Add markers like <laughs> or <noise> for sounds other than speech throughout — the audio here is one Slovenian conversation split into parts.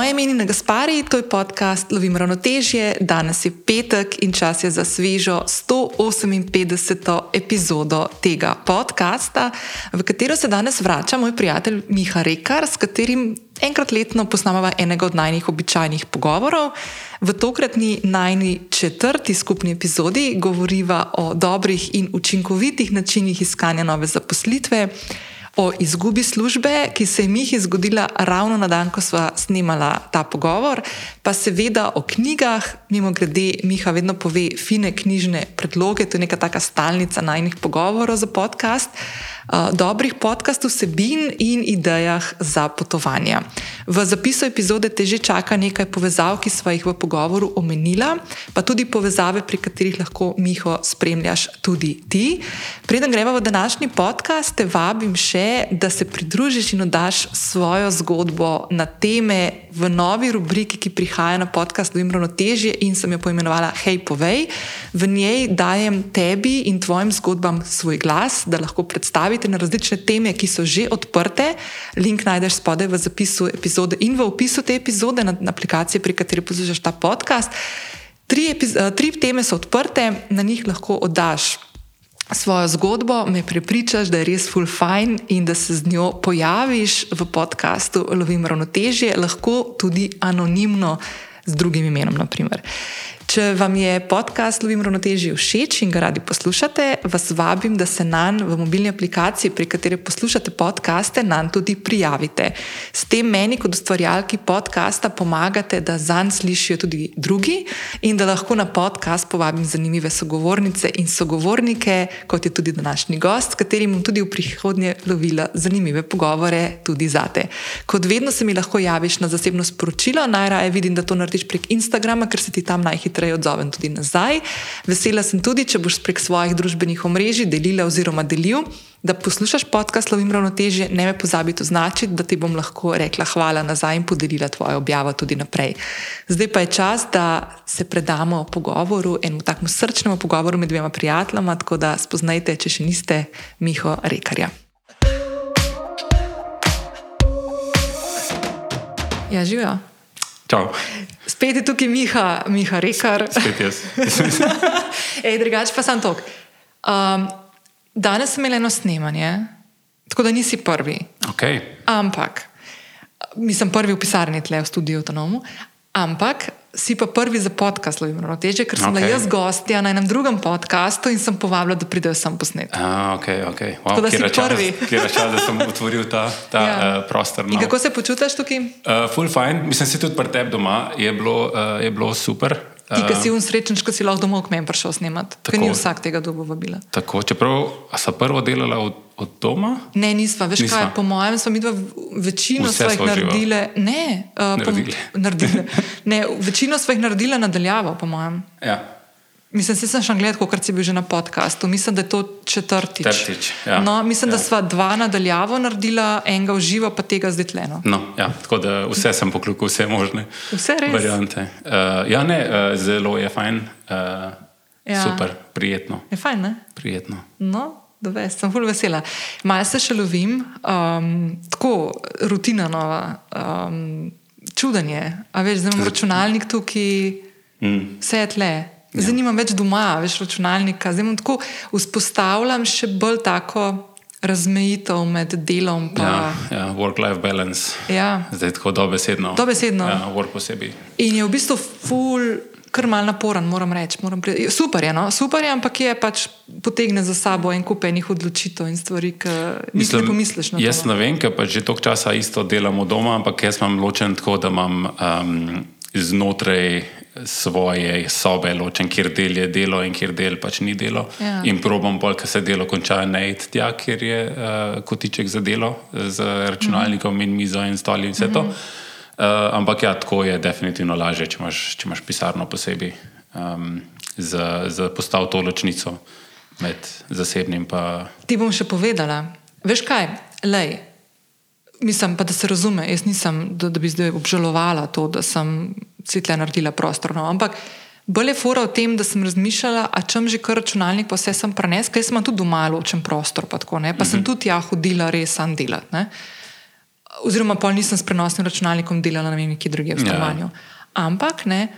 Moje ime je Gaspari, to je podcast Lovim ravnotežje. Danes je petek in čas je za svežo 158. epizodo tega podcasta, v katero se danes vrača moj prijatelj Miha Rekar, s katerim enkrat letno posnameva enega od najnih običajnih pogovorov. V tokratni najni četrti skupni epizodi govoriva o dobrih in učinkovitih načinih iskanja nove zaposlitve o izgubi službe, ki se je Mihi zgodila ravno na dan, ko smo snemala ta pogovor, pa seveda o knjigah, mimo grede, Miha vedno pove fine knjižne predloge, to je neka taka stalnica najnih pogovorov za podcast. Dobrih podkastov, vsebin in idejah za potovanja. V zapisu epizode te že čaka nekaj povezav, ki smo jih v pogovoru omenila, pa tudi povezave, pri katerih lahko Miho spremljaš tudi ti. Preden gremo v današnji podcast, te vabim še, da se pridružiš in oddaš svojo zgodbo na teme v novi rubriki, ki prihaja na podcast Dvim ravnotežje in sem jo poimenovala Hej, povej. V njej dajem tebi in tvojim zgodbam svoj glas, da lahko predstavite na različne teme, ki so že odprte. Link najdeš spodaj v zapisu epizode in v opisu te epizode na, na aplikaciji, pri kateri poslušaš ta podcast. Tri, tri teme so odprte, na njih lahko oddaš svojo zgodbo, me prepričaš, da je res full fine in da se z njo pojaviš v podkastu Lovim ravnotežje, lahko tudi anonimno z drugim imenom. Naprimer. Če vam je podcast Lovim ravnotežje všeč in ga radi poslušate, vas vabim, da se nam v mobilni aplikaciji, pri kateri poslušate podkaste, nam tudi prijavite. S tem meni, kot ustvarjalki podcasta, pomagate, da zanj slišijo tudi drugi in da lahko na podcast povabim zanimive sogovornice in sogovornike, kot je tudi današnji gost, s katerim bom tudi v prihodnje lovila zanimive pogovore tudi zate. Kot vedno se mi lahko javiš na zasebno sporočilo, najraje vidim, da to narediš prek Instagrama, ker se ti tam najhitreje hitreje odzovem tudi nazaj. Vesela sem tudi, če boš prek svojih družbenih omrežij delila oziroma delil, da poslušaš podcast Lovim ravnotežje, ne me pozabi to značiti, da ti bom lahko rekla hvala nazaj in podelila tvojo objavo tudi naprej. Zdaj pa je čas, da se predamo pogovoru, enemu takmu srčnemu pogovoru med dvema prijateljama, tako da spoznajte, če še niste Miho Rekarja. Ja, živijo. Čau. Spet je tukaj Miha, Miha Rekar. Spet jaz. <laughs> Ej, drugače pa sem tok. Um, danes sem imel eno snemanje, tako da nisi prvi. Okay. Ampak, nisem prvi v pisarni, tle v studiu Autonomu, ampak si pa prvi za podcast, Lovim Ravnoteže, ker sem okay. bila jaz gostja na enem drugem podkastu in sem povabila, da pridejo sem posnet. Ah, ok, ok. Wow, Tako da si prvi. Kjer je čas, da sem <laughs> otvoril ta, ta ja. uh, prostor. No. In kako se počutiš tukaj? Uh, full fine, mislim, si tudi pri tebi doma, je bilo, uh, je bilo super. Ti, ki si unsrečen, ko si lahko domov k meni prišel snemati, ker ni vsak tega dobo vabila. Tako, čeprav so prvo delala od, od doma? Ne, nisva. Veš nisva. kaj, po mojem, smo mi dva večino svojih naredile. Ne, uh, naredile. Po, naredile. ne, večino svojih naredile nadaljavo, po mojem. Ja. Mislim, da sem še gledal, kot si bil že na podkastu. Mislim, da je to četrtič. Četrtič, ja. no, mislim, ja. da sva dva nadaljavo naredila, enega v živo, pa tega zdaj tleno. No, ja, tako da vse sem poklukal, vse možne vse variante. Uh, ja, ne, uh, zelo je fajn, uh, ja. super, prijetno. Je fajn, ne? Prijetno. No. Dove, sem zelo vesela. Malo se še lovim, um, tako rutina nova, um, čudanje. A veš, zdaj imam računalnik tukaj, mm. vse je tle. Ja. Zdaj nimam več doma, več računalnika. Zdaj tako vzpostavljam še bolj tako razmejitev med delom in ja, ja, work-life balance. Ja. Zdaj tako dobesedno. Dobesedno. Ja, work posebej. In je v bistvu full. Kar mal naporen, moram reči. Moram super je, no? super je, ampak je pač potegne za sabo en kup enih odločitev in stvari, ki jih ne pomisliš. Jaz ne vem, ker pač že toliko časa isto delamo doma, ampak jaz imam ločen tako, da imam um, znotraj svoje sobe, ločen, kjer del je delo in kjer del pač ni delo. Ja. In probam bolj, ker se delo konča, ne iti tja, kjer je uh, kotiček za delo, z računalnikom mm -hmm. in mizo in stoli in vse mm -hmm. to. Uh, ampak ja, tako je definitivno lažje, če imaš, če imaš pisarno posebej um, za, za postaviti to ločnico med zasebnim. Pa... Ti bom še povedala, veš kaj, lej. Mislim pa, da se razume. Jaz nisem, da, da bi zdaj obžalovala to, da sem svetle naredila prostor. No. Ampak bolj je fora v tem, da sem razmišljala, a čem že kar računalnik, pa vse sem prenesla, ker sem tudi doma ločen prostor. Pa, tako, pa mm -hmm. sem mhm. tudi ja hodila res sam delati. Ne. oziroma pol nisem s prenosnim računalnikom delala na neki drugi v stanovanju. Ja. Ampak ne,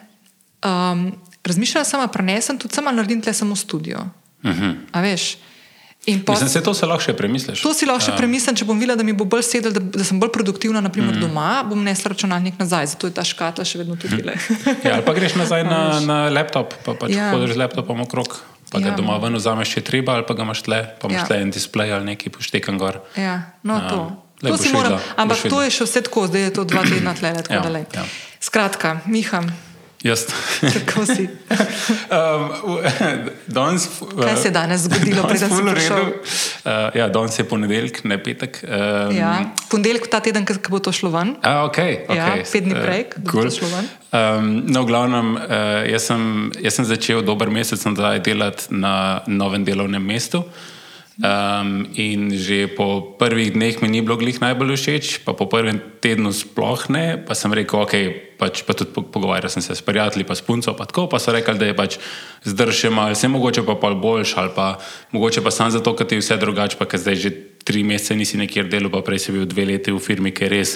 um, razmišljala sem, prenesem tudi sama naredim tle samo studio. Uh Mhm. -huh. A veš? Pa, Mislim, se to se lahko še premisliš. To si lahko še ja. premislim, če bom videla, da mi bo bolj sedel, da, da sem bolj produktivna, naprimer mm. doma, bom nesla računalnik nazaj, zato je ta škatla še vedno tudi le. ja, ali pa greš nazaj na, na laptop, pa pač ja. hodiš z laptopom okrog. Pa ga Ja. doma ven vzameš, če treba, ali pa ga imaš tle, pa imaš Ja. tle en displej ali neki poštekan gor. Ja, no, Ja. to. Lej, to si moram, videla, ampak to je še vse tako, zdaj je to dva tedna tle, tako Ja, da le. ja. Skratka, Miha, Jaz. <laughs> kako si? um, <laughs> danes, Kaj se je danes zgodilo, <laughs> preden si prišel? Uh, ja, danes je ponedeljek, ne petek. Um, Ja, ponedeljek ta teden, ko bo to šlo ven. A, okay, okay. Ja, pet dni prej, da bo cool. to šlo ven. Um, no, v glavnem, uh, jaz, sem, jaz sem začel dober mesec nazaj delati na novem delovnem mestu. Um, in že po prvih dneh mi ni bilo glih najbolj všeč, pa po prvem tednu sploh ne. Pa sem rekel, ok, pač, pa tudi po- pogovarjal sem se s prijatelji, pa s punco, pa tako. Pa so rekli, da je pač zdržje malo, vse mogoče pa pol boljš, ali pa mogoče pa samo zato, ker ti je vse drugače, pa ker zdaj že tri mesece nisi nekjer delal, pa prej si bil dve leti v firmi, ki je res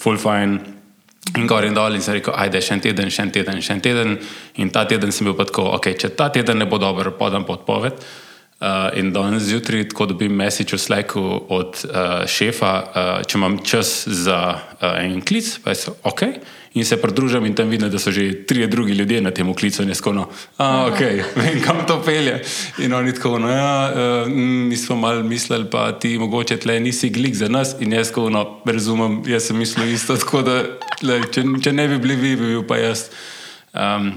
full fine. In gor in dol, in sem rekel, ajde, še en teden, še en teden, še en teden. In ta teden sem bil pa tako, ok, če ta teden ne bo dober, podam podpoved. Uh, in danes zjutraj, ko dobim message v Slacku od uh, šefa, uh, če imam čas za uh, en klic, pa je ok. In se pridružim in tam vidim, da so že trije drugi ljudje na tem klicu in je skono, a ok, <laughs> vem, kam to pelje. In oni tako, no ja, uh, mi smo mal mislili, pa ti mogoče tle nisi glik za nas. In jaz skono, razumem, jaz sem mislil isto, tako da le, če, če ne bi bili vi, bi bil pa jaz. Um,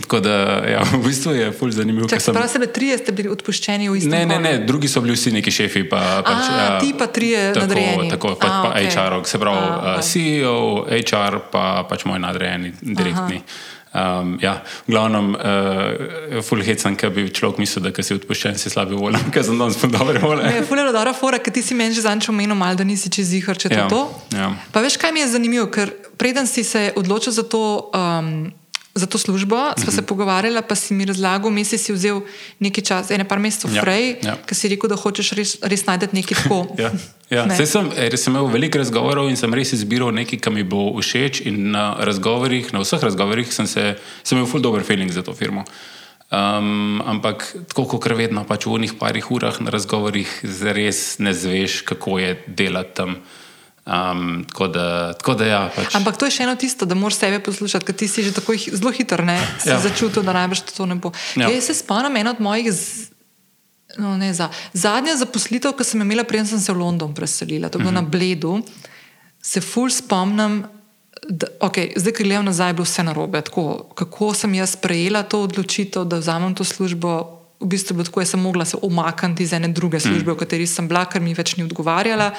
tako da, ja, <laughs> v bistvu je fulj zanimivo. Čak, ker se pravi, sebe trije ste bili odpuščeni v istem Ne, ne, ne, drugi so bili vsi neki šefi. Pa, pač, A, ti pa trije tako, nadrejeni. Tako, pa, A, pa okej. HR, se pravi A, uh, okej. CEO, HR, pa pač moj nadrejeni, direktni. Um, ja, v glavnem, uh, full hecam, ker bi človek mislil, da si odpuščen, si slabi voljen, <laughs> ker sem danes po dobre volje. Je fulero dobra fora, ker ti si meni že zanč omenil, malo, da nisi čez zihar, če je Ja, to. ja. Pa veš, kaj mi je zanimivo, ker preden si se odločil za to. Um, Za to službo smo Mhm. se pogovarjali, pa si mi razlagal, mesec si vzel nekaj časa, ene par mesecev Ja, prej, ja. ker si rekel, da hočeš res, res najti nekaj tako. <laughs> Ja, ja. Ne. Saj sem, eh, res sem imel veliko razgovorov in sem res izbiral nekaj, kar mi bo všeč. In na razgovorih, na vseh razgovorih, sem, se, sem imel full dober feeling za to firmo. Um, ampak tako kot vedno, pač v unih parih urah na razgovorih, res ne zveš, kako je delati tam. Um, tako, da, tako da, ja. Pač. Ampak to je še eno tisto, da moraš sebe poslušati, ker ti si že tako zelo hiter, ne, si Ja. začutil, da najbrž to ne bo. Ja. Ja. Jaz se spomnim eno od mojih. Z... No, ne, za. Zadnja zaposlitev, ki sem imela, preden sem se v London preselila, to je bilo uh -huh. na Bledu, se ful spomnim, da okay, zdaj, ki gledam nazaj, je bilo vse narobe. Tako, kako sem jaz sprejela to odločitev, da vzamem to službo. V bistvu je bilo tako, da sem mogla se umakniti iz ene druge službe, mm. v kateri sem bila, ker mi več ni odgovarjala.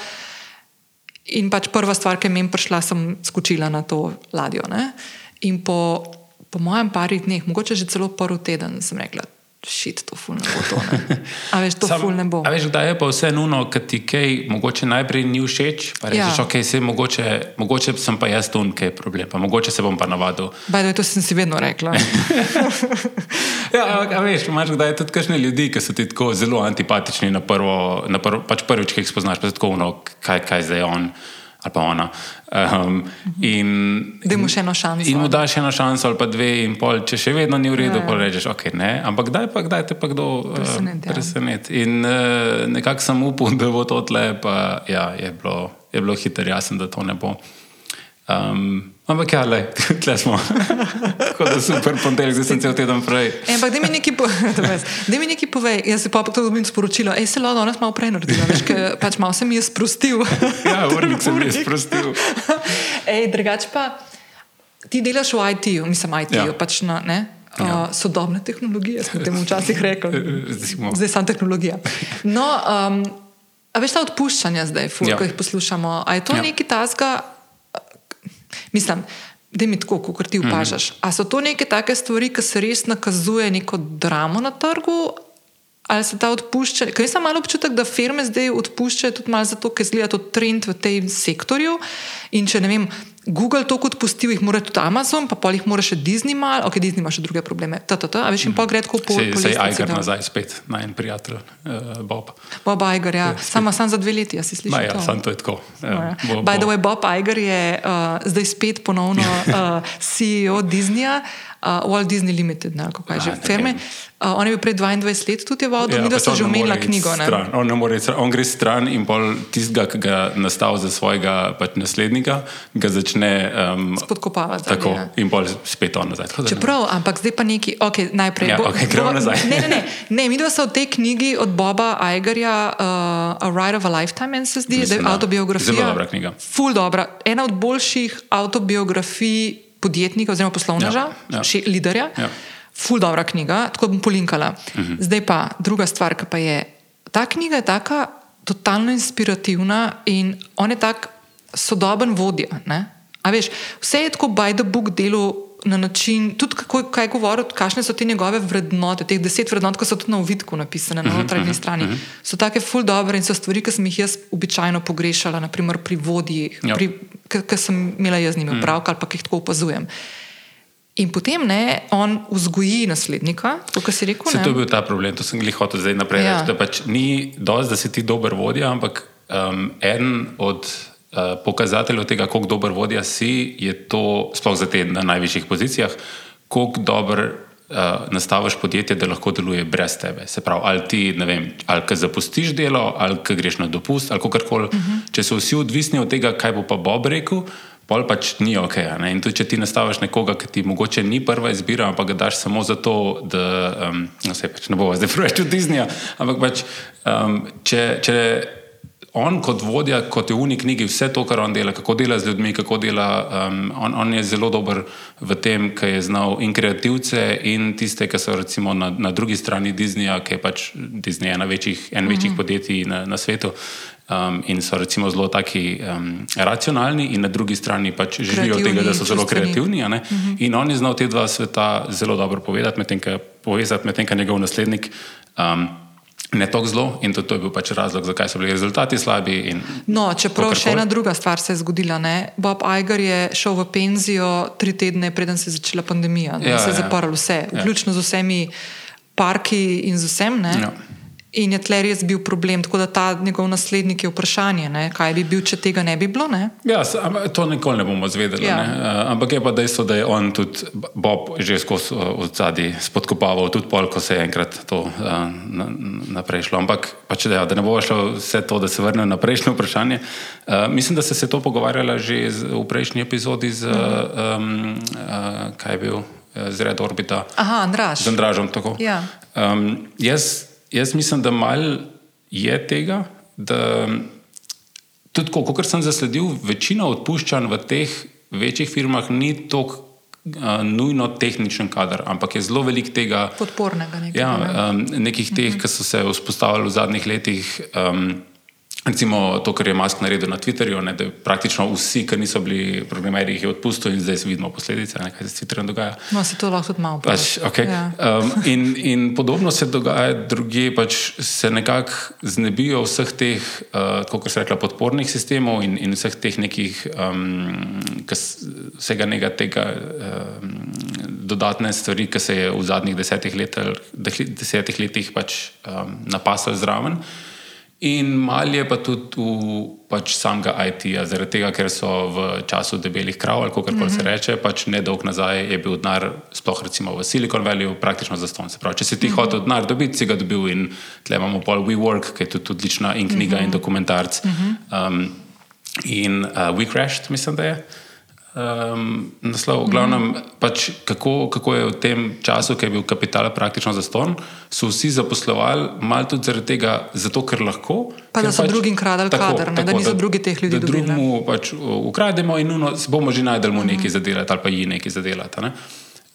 In pač prva stvar, ki je meni prišla, sem skočila na to ladjo. Ne? In po, po mojem parih dneh, mogoče že celo prvi teden, sem rekla, šit, to ful ne bo to. Ne? <laughs> A veš, to Sam, ful ne bo. A veš, da je pa vse nuno, ker ti kaj mogoče najprej ni všeč, pa rečeš, Ja. ok, se mogoče, mogoče sem pa jaz tu, kaj je problem, pa mogoče se bom pa navadil. Baj, to sem si vedno rekla. <laughs> Ja, ampak, a veš, imaš kdaj tudi kakšne ljudi, ki so ti tako zelo antipatični na prvo, na prvo pač prvič, ki jih spoznaš, pa tako, no, kaj, kaj zdaj je on ali pa ona. Um, in, Daj mu še eno šanso. In mu daš eno šanso ali pa dve, in pol, če še vedno ni v redu, Ja. pa rečeš, ok, ne, ampak kdaj pa kdaj te pa kdo Preseneti, ja. preseneti. In uh, nekako sem upal, <laughs> da bo to tle, pa ja, je bilo, je bilo hitro jasno, da to ne bo. Um, ampak ja, le, <laughs> tle smo. Tako da super ponedeljek, zdaj sem cel teden prej. E, ampak, da mi nekaj, po, <laughs> daj mi nekaj povej. Jaz se pa tako dobim sporočilo, hej, se lahko danes malo prej naredila, veš, ker pač malo se mi je sprostil. <laughs> Ja, urnik sem res sprostil. Ej, drugače pa, ti delaš v IT-ju, mislim, IT-ju, Ja. pač na ne, Ja. uh, sodobne tehnologije, smo temu včasih rekli. Recimo. Zdaj samo tehnologija. No, um, a veš ta odpuščanja zdaj, ful, Ja. ja. ko jih poslušamo, a je to Ja. ja. nekaj tasga? Mislim, da mi tako, kot ti opažaš. Mm -hmm. A so to neke take stvari, ki se res nakazuje neko dramo na trgu? Ali se ta odpušča? Ker jaz sem malo občutek, da firme zdaj odpuščajo tudi malo zato, ker zgleda to trend v tem sektorju. In če ne vem, Google to kot pustil, jih mora tudi Amazon, pa pol jih mora še Disney mal, ok, Disney ima še druge probleme. Ta, ta, ta, a veš, in pol gre tako po po se je lestvici Iger dol. nazaj spet, naj en prijatelj, uh, Bob. Bob Iger, ja. Sama sam za dve leti, jaz si slišal. Ma, ja, sam to je tako. No, ja. bo- By the way, Bob Iger je uh, zdaj spet ponovno <laughs> uh, CEO Disneyja, uh, Walt Disney Limited, ne, kako je že, Ah, firme. je. Uh, on je bil pred 22 let tudi je vodil, ja, mi da so že ne omenila knjigo. Ne? stran. On, ne more on gre stran in pol tistega, ki ga nastavi za svojega pač naslednika, ga začne um, Spodkopavati. tako ja. in pol spet on nazaj. Tako da ne- Čeprav, ampak zdaj pa neki, okay, najprej. Ja, okej, gremo nazaj. Ne, ne, ne, ne mi dva se v tej knjigi od Boba Igerja, uh, A Ride of a Lifetime, meni se zdi, da je Mislim, da. avtobiografija. Zelo dobra knjiga. Ful dobra. Ena od boljših avtobiografij podjetnika oziroma poslovneža, Ja, ja. še liderja. Ja. Ful dobra knjiga, tako bom polinkala. Uh -huh. Zdaj pa druga stvar, ki pa je. Ta knjiga je taka totalno inspirativna in on je tak sodoben vodja. Ne? A veš, vse je tako by the book delo na način, tudi kako, kaj govori, kakšne so te njegove vrednote, teh deset vrednot, ki so tudi na uvidku napisane na notranji strani. So take full dobre in so stvari, ki sem jih jaz običajno pogrešala, naprimer pri vodjih, Ja. ki sem imela jaz z njimi opravka ali pa ki jih tako opazujem. In potem ne, on vzgoji naslednika, kot si rekel. Se to je bil ta problem, to sem jih hotel zdaj naprej Ja. reči. Pač ni dosti, da si ti dober vodja, ampak um, en od uh, pokazateljev tega, koliko dober vodja si, je to, sploh za te na najvišjih pozicijah, koliko dober. Uh, nastaviš podjetje, da lahko deluje brez tebe. Se pravi, ali ti, ne vem, ali ki zapustiš delo, ali ki greš na dopust, ali kakorkoli. Uh -huh. Če so vsi odvisni od tega, kaj bo pa Bob rekel, pol pač ni ok. ne. In tudi, če ti nastaviš nekoga, ki ti mogoče ni prva izbira, ampak ga daš samo zato, da um, no, se pač ne bo zdaj <laughs> preveč od Disneyja, ampak pač, um, če, če on kot vodja, kot je v uni knjigi, vse to, kar on dela, kako dela z ljudmi, kako dela, um, on, on je zelo dober v tem, ki je znal in kreativce, in tiste, ki so recimo na, na drugi strani Disneyja, ki je pač Disney ena večjih, en večjih podjetij na, na svetu. Um, in so recimo zelo taki um, racionalni, in na drugi strani pač živijo od tega, da so zelo čustveni. kreativni. a ne. In on je znal te dva sveta zelo dobro povedati, medtem ko ko njegov naslednik um, ne tako zelo. In to, to je bil pač razlog, zakaj so bili rezultati slabi. No, čeprav še ena druga stvar se je zgodila. Ne? Bob Iger je šel v penzijo tri tedne, preden se je začela pandemija. Ja, Ja, se je ja. zaprl vse, vključno z vsemi parki in z vsem. Ne? Ja. In je tle res bil problem, tako da ta njegov naslednik je vprašanje, ne? kaj bi bil, če tega ne bi bilo. Ne? Ja, ampak to nikoli ne bomo zvedeli. Ja. Uh, ampak je pa dejstvo, da je on tudi Bob že skozi od zadaj spodkopaval, tudi pol, ko se je enkrat to uh, na, naprej šlo. Ampak pač, da, ja, da ne bo šlo vse to, da se vrne na prejšnje vprašanje. Uh, mislim, da ste se to pogovarjala že z, v prejšnji epizodi z, um, uh, kaj je bil, uh, z Red Orbita. Aha, Andraš. Z Andražom. tako. Ja. Um, jaz, jaz mislim, da mal je tega, da tudi, kot sem zasledil, večina odpuščanj v teh večjih firmah ni tako uh, nujno tehničen kader, ampak je zelo velik tega. Podpornega nekega. Ja, um, nekih teh, ki so se vzpostavili v zadnjih letih. Um, Recimo to, kar je Musk naredil na Twitterju, ne, da praktično vsi, ki niso bili programerji, jih je odpustil in zdaj vidimo posledice, ne, kaj se s Twitterjem dogaja. No, se to lahko tudi malo Pač, okay. Ja. um, in, in podobno se dogaja drugje, pač se nekako znebijo vseh teh, uh, kot se rekla, podpornih sistemov in, in vseh teh nekih, um, kas, vsega nekega tega um, dodatne stvari, ki se je v zadnjih desetih, letel, desetih letih pač um, napasal zraven. In mal je pa tudi v pač samega IT-ja, zaradi tega, ker so v času debelih krav, ali kako mm -hmm. se reče, pač nedolgo nazaj je bil denar, sploh recimo v Silicon Valley, praktično za ston. Se pravi, če si ti mm -hmm. hotel denar dobiti, si ga dobil in tle imamo pol WeWork, ki je tudi odlična in knjiga mm -hmm. in dokumentarc. Mm -hmm. um, in uh, We Crashed, mislim, da je. Um, naslov, v glavnem, mm -hmm. pač kako, kako je v tem času, ki je bil kapital praktično zaston, so vsi zaposlovali, malo tudi zaradi tega, zato ker lahko. Pa da ker so drugim kradli kader, ne, da niso drugi teh ljudi Da drugemu pač uh, ukrademo in nuno, bomo že najdel mu nekaj zadelati ali pa ji nekaj zadelati. Ne?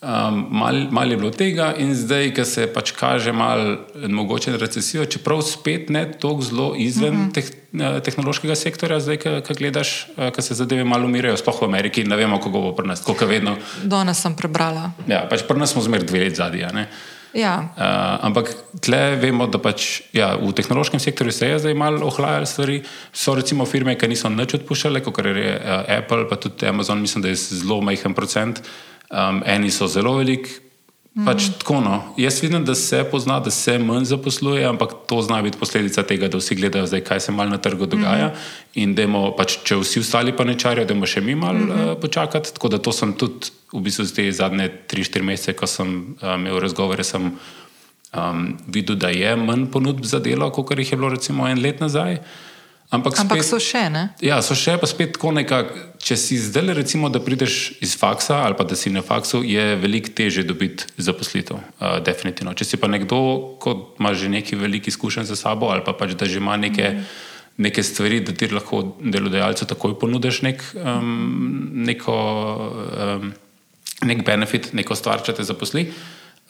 Um, mal, mal je bilo tega, in zdaj, ko se pač kaže malo mogoče na recesijo, čeprav spet ne tako zelo izven uh -huh. teh, eh, tehnološkega sektorja, zdaj, ko gledaš, ko se zadeve malo umirajo, sploh v Ameriki, ne vemo, kako bo pri nas, kot vedno. Danes sem prebrala. Ja, pač pri nas smo zmer dve leti zadnji. Ja. Uh, ampak tle vemo, da pač, ja, v tehnološkem sektorju se je zdaj malo ohlajalo stvari. So recimo firme, ki niso nič odpuščale, kot je uh, Apple, pa tudi Amazon, mislim, da je zelo majhen procent. Um, eni so zelo veliki, Pač tako, no. Jaz vidim, da se pozna, da se manj zaposluje, ampak to zna biti posledica tega, da vsi gledajo, zdaj, kaj se mal na trgu dogaja. Mm. In imamo, pač, če vsi ostali pa ne čarijo, da moramo še mi malo mm -hmm. uh, počakati. Tako da to sem tudi v bistvu te zadnje 3-4 mesece, ko sem uh, imel razgovore, sem um, videl, da je manj ponudb za delo, kot jih je bilo recimo en let nazaj. Uh, Ampak, Ampak spet, so še ne. Ja, so še pa spet tako nekako. Če si zdaj, recimo, da prideš iz faksa ali pa da si na faksu, je veliko teže dobiti zaposlitev. Uh, definitivno. Če si pa nekdo, ki ima že neki veliki izkušenj za sabo ali pa pač da že ima neke, mm. neke stvari, da ti lahko delodajalcu takoj ponudiš nek, um, neko, um, nek benefit, neko stvar, če te zaposli,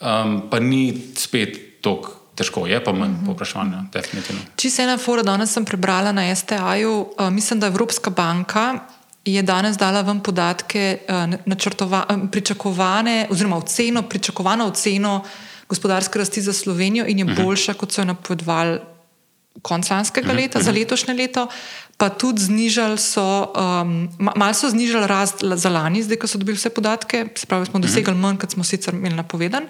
um, pa ni spet toliko. Težko je, pa manj uh -huh. povpraševanja, definitivno. Če se ena fora, danes sem prebrala na STA-ju, uh, mislim, da Evropska banka je danes dala vam podatke, uh, pričakovane, oziroma oceno, pričakovano oceno gospodarske rasti za Slovenijo in je uh -huh. boljša, kot so jo napovedovali konec lanskega uh -huh. leta, uh za letošnje leto. Pa tudi znižali so, um, malo so znižali rast za lani, zdaj, ko so dobili vse podatke, se pravi, smo dosegli manj, kot smo sicer imeli napovedan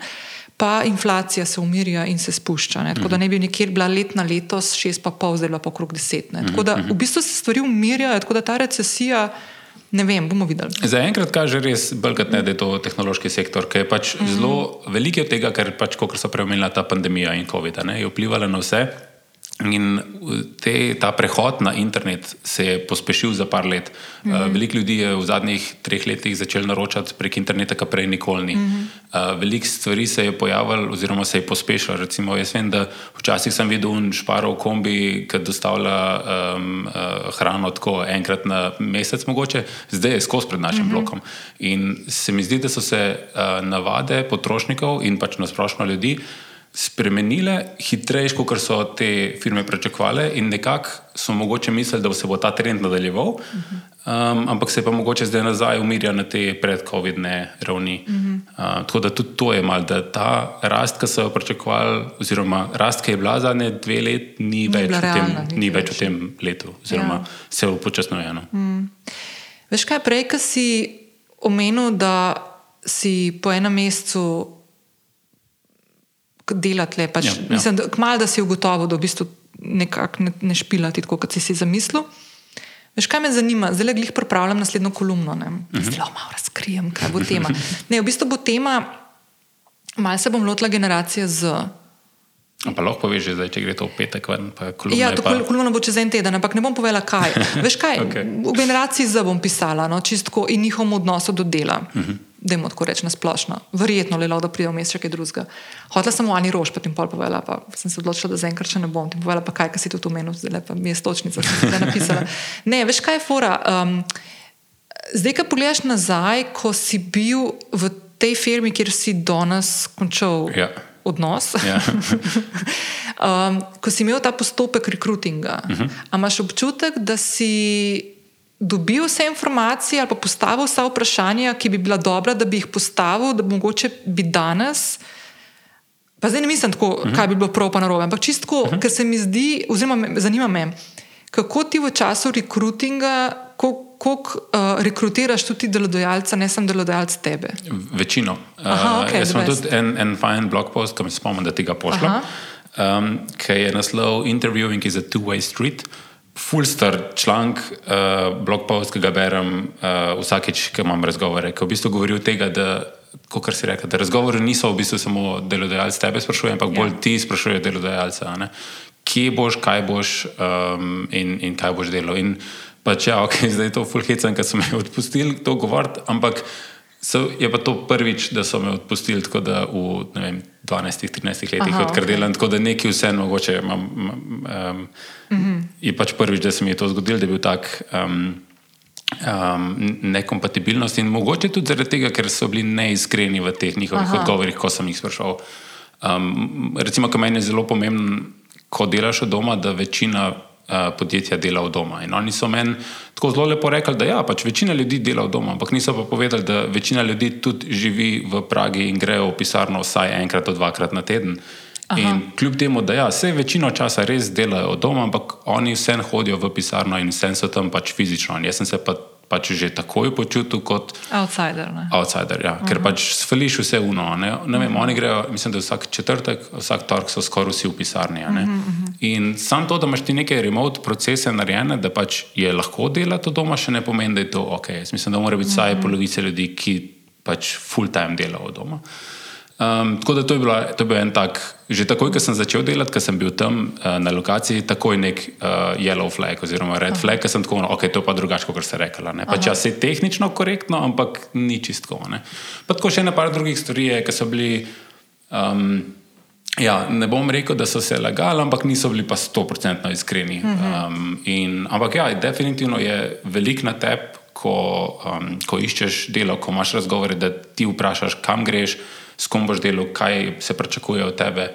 pa inflacija se umirja in se spušča. Ne? Tako da ne bi nikjer bila letna letos, šest pa pol, zdaj pa okrog deset. Ne? Tako da v bistvu se stvari umirjajo, tako da ta recesija. Ne vem, bomo videli. Zaenkrat kaže res, ne, da je to tehnološki sektor, ki je pač mm -hmm. zelo velik od tega, ker pač, so preomenila ta pandemija in COVID, ne, je vplivala na vse. In te, ta prehod na internet se je pospešil za par let. Mm -hmm. Veliko ljudi je v zadnjih treh letih začelo naročati prek interneta, kar prej nikoli ni. Mm -hmm. Veliko stvari se je pojavilo, oziroma se je pospešilo. Recimo, jaz vem, da včasih sem videl šparov kombi, ki dostavlja um, uh, hrano tako enkrat na mesec, mogoče, zdaj je skozi pred našim mm -hmm. blokom. In se mi zdi, da so se uh, navade potrošnikov in pač nasplošno ljudi spremenile hitreje, kot so te firme pričakovale, in nekako so mogoče mislili, da se bo ta trend nadaljeval, um, ampak se pa mogoče zdaj nazaj umirja na te predkovidne ravni. Uh, tako da tudi to je mal, da ta rast, ki so jo pričakovali, oziroma rast, ki je bila zadnje dve leti, ni, ni, več, realna, tem, ni več v tem letu, oziroma ja. se je upočasnjuje. No. Mm. Veš kaj, prej, ki si omenil, da si po enem mesecu delati le. Pač, ja, ja. Mislim, da, kmal, da si ugotovil, da v bistvu nekako ne, ne špilati tako, kot si si zamislil. Veš, kaj me zanima? Zdaj glih pripravljam naslednjo kolumno. Uh mhm. -huh. Zelo malo razkrijem, kaj bo tema. <laughs> Ne, v bistvu bo tema, malo se bom lotila generacije z. Pa lahko poveš, da če gre to v petek, ven, pa kolumna. Ja, to pa... kolumna bo čez en teden, ampak ne bom povedala, kaj. <laughs> Veš kaj, okay. v generaciji Z bom pisala, no, čistko in njihovem odnosu do dela. Uh mhm. -huh da jim tako rečem, splošno. Verjetno le lahko pride vmes še kaj drugega. Hotela sem v Ani Rož, pa ti pol povedala, pa sem se odločila, da zaenkrat še ne bom. Ti povedala, pa kaj, kaj si tu omenil, zdaj pa mi je stočnica, ki si ga napisala. <laughs> Ne, veš kaj je fora. Um, zdaj, ko pogledaš nazaj, ko si bil v tej firmi, kjer si danes končal. Ja. Odnos. Ja. <laughs> um, ko si imel ta postopek rekrutinga, uh mhm. -huh. imaš občutek, da si dobil vse informacije ali pa postavil vsa vprašanja, ki bi bila dobra, da bi jih postavil, da bi mogoče bi danes. Pa zdaj ne mislim tako, uh mhm. -huh. kaj bi bilo prav pa narobe, ampak čisto, uh mhm. -huh. ker se mi zdi, oziroma me, zanima me, kako ti v času rekrutinga, kako uh, rekrutiraš tudi delodajalca, ne samo delodajalca tebe. Večino. Aha, okay, uh, jaz sem tudi en, en fajn blog post, ki mi spomnim, da ti ga pošljem, um, ki je naslov Interviewing is a two-way street. Uh, fulstar članek, uh, blog post, ki ga berem uh, vsakeč, ko imam razgovore, ki v bistvu govori o tem, da, kot si rekel, da razgovori niso v bistvu samo delodajalec tebe sprašuje, ampak bolj ja. ti sprašuje delodajalca. Kje boš, kaj boš um, in, in kaj boš delal. In pač ja, ok, zdaj je to fulhecen, ker so me <laughs> odpustili to govoriti, ampak. So, je pa to prvič, da so me odpustili tako, da v 12-13 letih, odkar okay. delam, tako da nekaj vseeno mogoče imam. Um, mm -hmm. Je pač prvič, da se mi je to zgodilo, da je bil tak um, um, nekompatibilnost in mogoče tudi zaradi tega, ker so bili neiskreni v teh njihovih Aha. odgovorih, ko sem jih sprašal. Um, recimo, kar meni je zelo pomembno, ko delaš od doma, da večina podjetja dela od doma. In oni so meni tako zelo lepo rekli, da ja, pač večina ljudi dela od doma, ampak niso pa povedali, da večina ljudi tudi živi v Pragi in grejo v pisarno vsaj enkrat, dvakrat na teden. Aha. In kljub temu, da ja, vse večino časa res delajo od doma, ampak oni vseeno hodijo v pisarno in vseeno so tam pač fizično. In jaz sem se pa pač že takoj počutil kot outsider. outsider ja. uh -huh. Ker pač sfeliš vse uno. Ne? Ne vem, uh -huh. Oni grejo, mislim, da vsak četrtek, vsak torek so skoraj vsi v pisarni. Uh -huh. In sam to, da imaš ti neke remote procese narejene, da pač je lahko delati doma, še ne pomeni, da je to ok. Jaz mislim, da mora biti vsaj uh -huh. polovica ljudi, ki pač full time delajo doma. Uh, Um, tako da to je, bila, to je bil en tak, že takoj, ko sem začel delati, ko sem bil tam uh, na lokaciji, takoj nek uh, yellow flag oziroma red Aha. flag, ker sem tako, no, ok, to je pa drugače, kot ste rekli. Pač ja, se je tehnično korektno, ampak ni čistko. Ne? Pa tako še ena par drugih stvari, ki so bili. Um, Ja, ne bom rekel, da so se lagali, ampak niso bili pa 100% iskreni. Um, in, ampak ja, definitivno je velik na tebi, ko, um, ko iščeš delo, ko imaš razgovore, da ti vprašaš, kam greš s kom boš delal, kaj se pričakuje od tebe.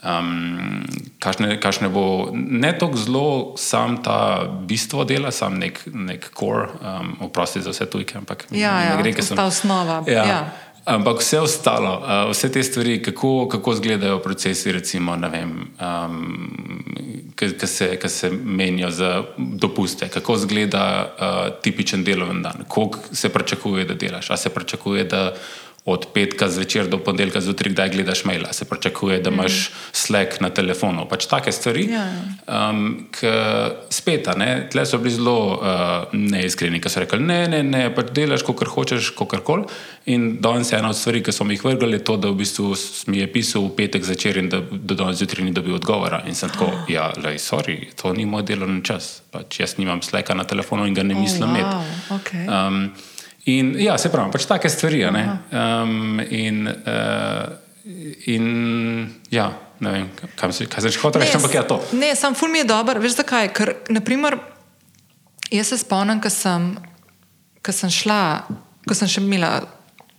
Um, kašne, kašne bo ne tako zelo sam ta bistvo dela, sam nek, nek core, um, oprosti za vse tujke, ampak ja, ja, ne gre, ker sem ta osnova. Ja. Ja. Ampak vse ostalo, uh, vse te stvari, kako, kako izgledajo procesi, recimo, vem, um, ki se, se menijo za dopuste, kako izgleda uh, tipičen delovni dan, koliko se pričakuje, da delaš, a se pričakuje, da od petka zvečer do ponedeljka zjutraj, kdaj gledaš mail, se pričakuje, da imaš mm. slek na telefonu. Pač take stvari. Ja. Um, spet, tle so bili zelo uh, neiskreni, ki so rekli: ne, ne, ne, pač delaš, kot hočeš, kot koli. In danes je ena od stvari, ki so mi jih vrgli, to, da v bistvu mi je pisal v petek zvečer in da do danes zjutraj ni dobil odgovora. In sem tako, oh. ja, lej, sorry, to ni moj delovni čas. Pač jaz nimam sleka na telefonu in ga ne mislim oh, wow. imeti. Okay. Um, In ja, se pravi, pač take stvari. Um, in, uh, in ja, ne vem, kaj se hotel reči, ampak je ja, to. Ne, sam ful mi je dober, veš zakaj? Ker, naprimer, jaz se spomnim, ko sem, sem šla, ko sem še imela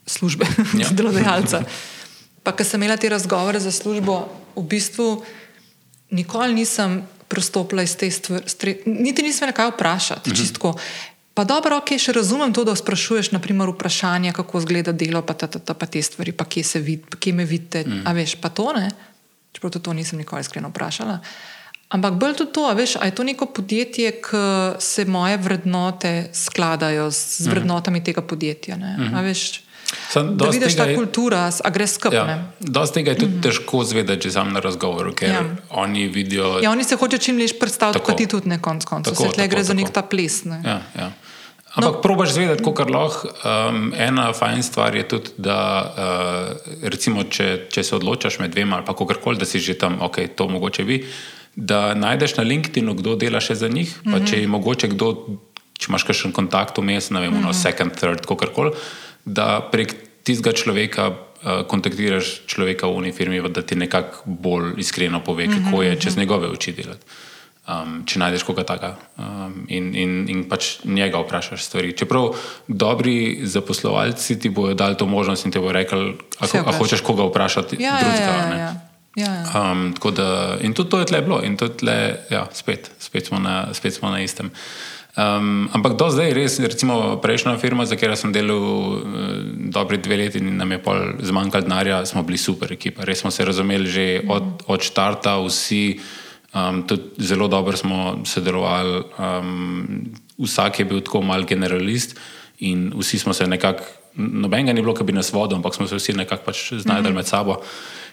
službe, <laughs> ja. delodajalca. Pa, ko sem imela te razgovore za službo, v bistvu nikoli nisem prostopila iz te stvari, niti nisem me kaj vprašati. Mhm. Čistko. Pa dobro, ok, še razumem to, da sprašuješ, naprimer, vprašanje, kako izgleda delo, pa, ta, ta, ta, pa te stvari, pa kje, vid, kje me vidite. Mm. A veš, pa to ne, čeprav to, to nisem nikoli iskreno vprašala. Ampak bolj tudi to, veš, a je to neko podjetje, ki se moje vrednote skladajo z, z mhm. vrednotami mm. tega podjetja. Mm -hmm. Sam, da vidiš ta je, kultura, a gre skupaj. Ja, dosti tega je tudi mm -hmm. težko zvedeti, če sam na razgovoru, ker ja. oni vidijo. Ja, oni se hočejo čim več predstaviti, kot ti tudi ne konc koncev. Se tle gre tako. za nek ta ples. Ne? Ja, ja. Ampak no. probaš zvedeti, kako lahko. Um, ena fajn stvar je tudi, da uh, recimo, če, če se odločaš med dvema ali kako koli, da si že tam, ok, to mogoče bi. Da najdeš na LinkedIn, kdo dela še za njih, mm -hmm. pa če je mogoče kdo, če imaš kakšen kontakt vmes, ne vem, mm -hmm. no, second, third, kako koli da prek tistega človeka uh, kontaktiraš človeka v uniformi, da ti nekako bolj iskreno pove, kako mm -hmm. je čez njegove oči delati. Um, če najdeš koga takega um, in, in, in pač njega vprašaš stvari. Čeprav dobri zaposlovalci ti bodo dali to možnost in ti bodo rekli, da hočeš koga vprašati. Ja, ja drugega, ja, ja, ja. Ja, ja. Um, da, in tudi to je tle bilo, in tudi tle, ja, spet, spet, smo na, spet smo na istem. Um, ampak do zdaj, res, recimo prejšnja firma, za katero sem delal uh, dobri dve leti in nam je pol zmanjkalo denarja, smo bili super ekipa. Res smo se razumeli že od, od štarta, vsi um, tudi zelo dobro smo sodelovali. Um, vsak je bil tako mal generalist in vsi smo se nekako, nobenega ni bilo, ki bi nas vodil, ampak smo se vsi nekako pač znajdeli mm -hmm. med sabo.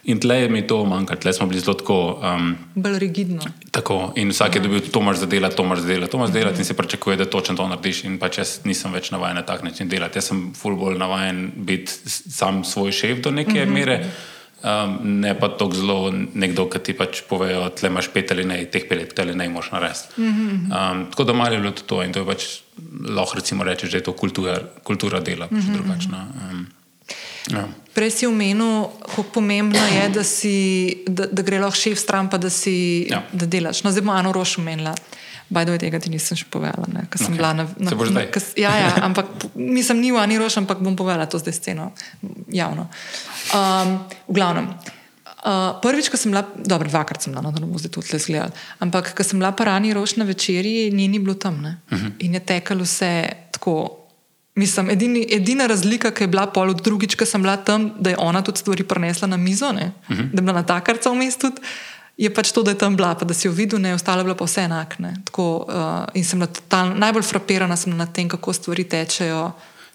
In tle mi to manjka, tle smo bili zelo tako. Um, Bolj rigidno. Tako. In vsak je dobil to, moraš delati, to moraš delati, to moraš delati, mm -hmm. in se pričakuje, da točno to narediš. In pač jaz nisem več navaden na tak način delati. Jaz sem ful bolj navaden biti sam svoj šef do neke mm -hmm. mere. Um, ne pa tako zelo nekdo, ki ti pač povejo, da imaš pet ali ne, teh pet ali ne, moš narediti. Mm -hmm. um, tako da malo je bilo to in to je pač lahko rečemo, da je to kultura, kultura dela, pač mm -hmm. drugačna. Um, Ja. Prej si omenil, kako pomembno je, da, si, da, da gre lahko šef stran, pa da si ja. da delaš. No, zdaj bomo eno rož omenila. Bajdo tega, ti nisem še povedala. Okay. Na, na, na, kas, ja, ja, ampak nisem ni v Ani rož, ampak bom povedala to zdaj sceno javno. Um, v glavnem. Uh, prvič, ko sem bila, dobro, dvakrat sem bila na domu, zdaj tudi zgledala, ampak ko sem bila pa rani rož na večerji, ni, ni bilo tam. Uh -huh. In je tekalo vse tako. Mislim, edini, edina razlika, ki je bila pol od drugič, ko sem bila tam, da je ona tudi stvari prenesla na mizo, uh -huh. da je bila na takarca v mestu, je pač to, da je tam bila, pa da si jo videl, ne, ostalo je bilo pa vse enakne. Tako, uh, in sem total, najbolj frapirana sem nad tem, kako stvari tečejo.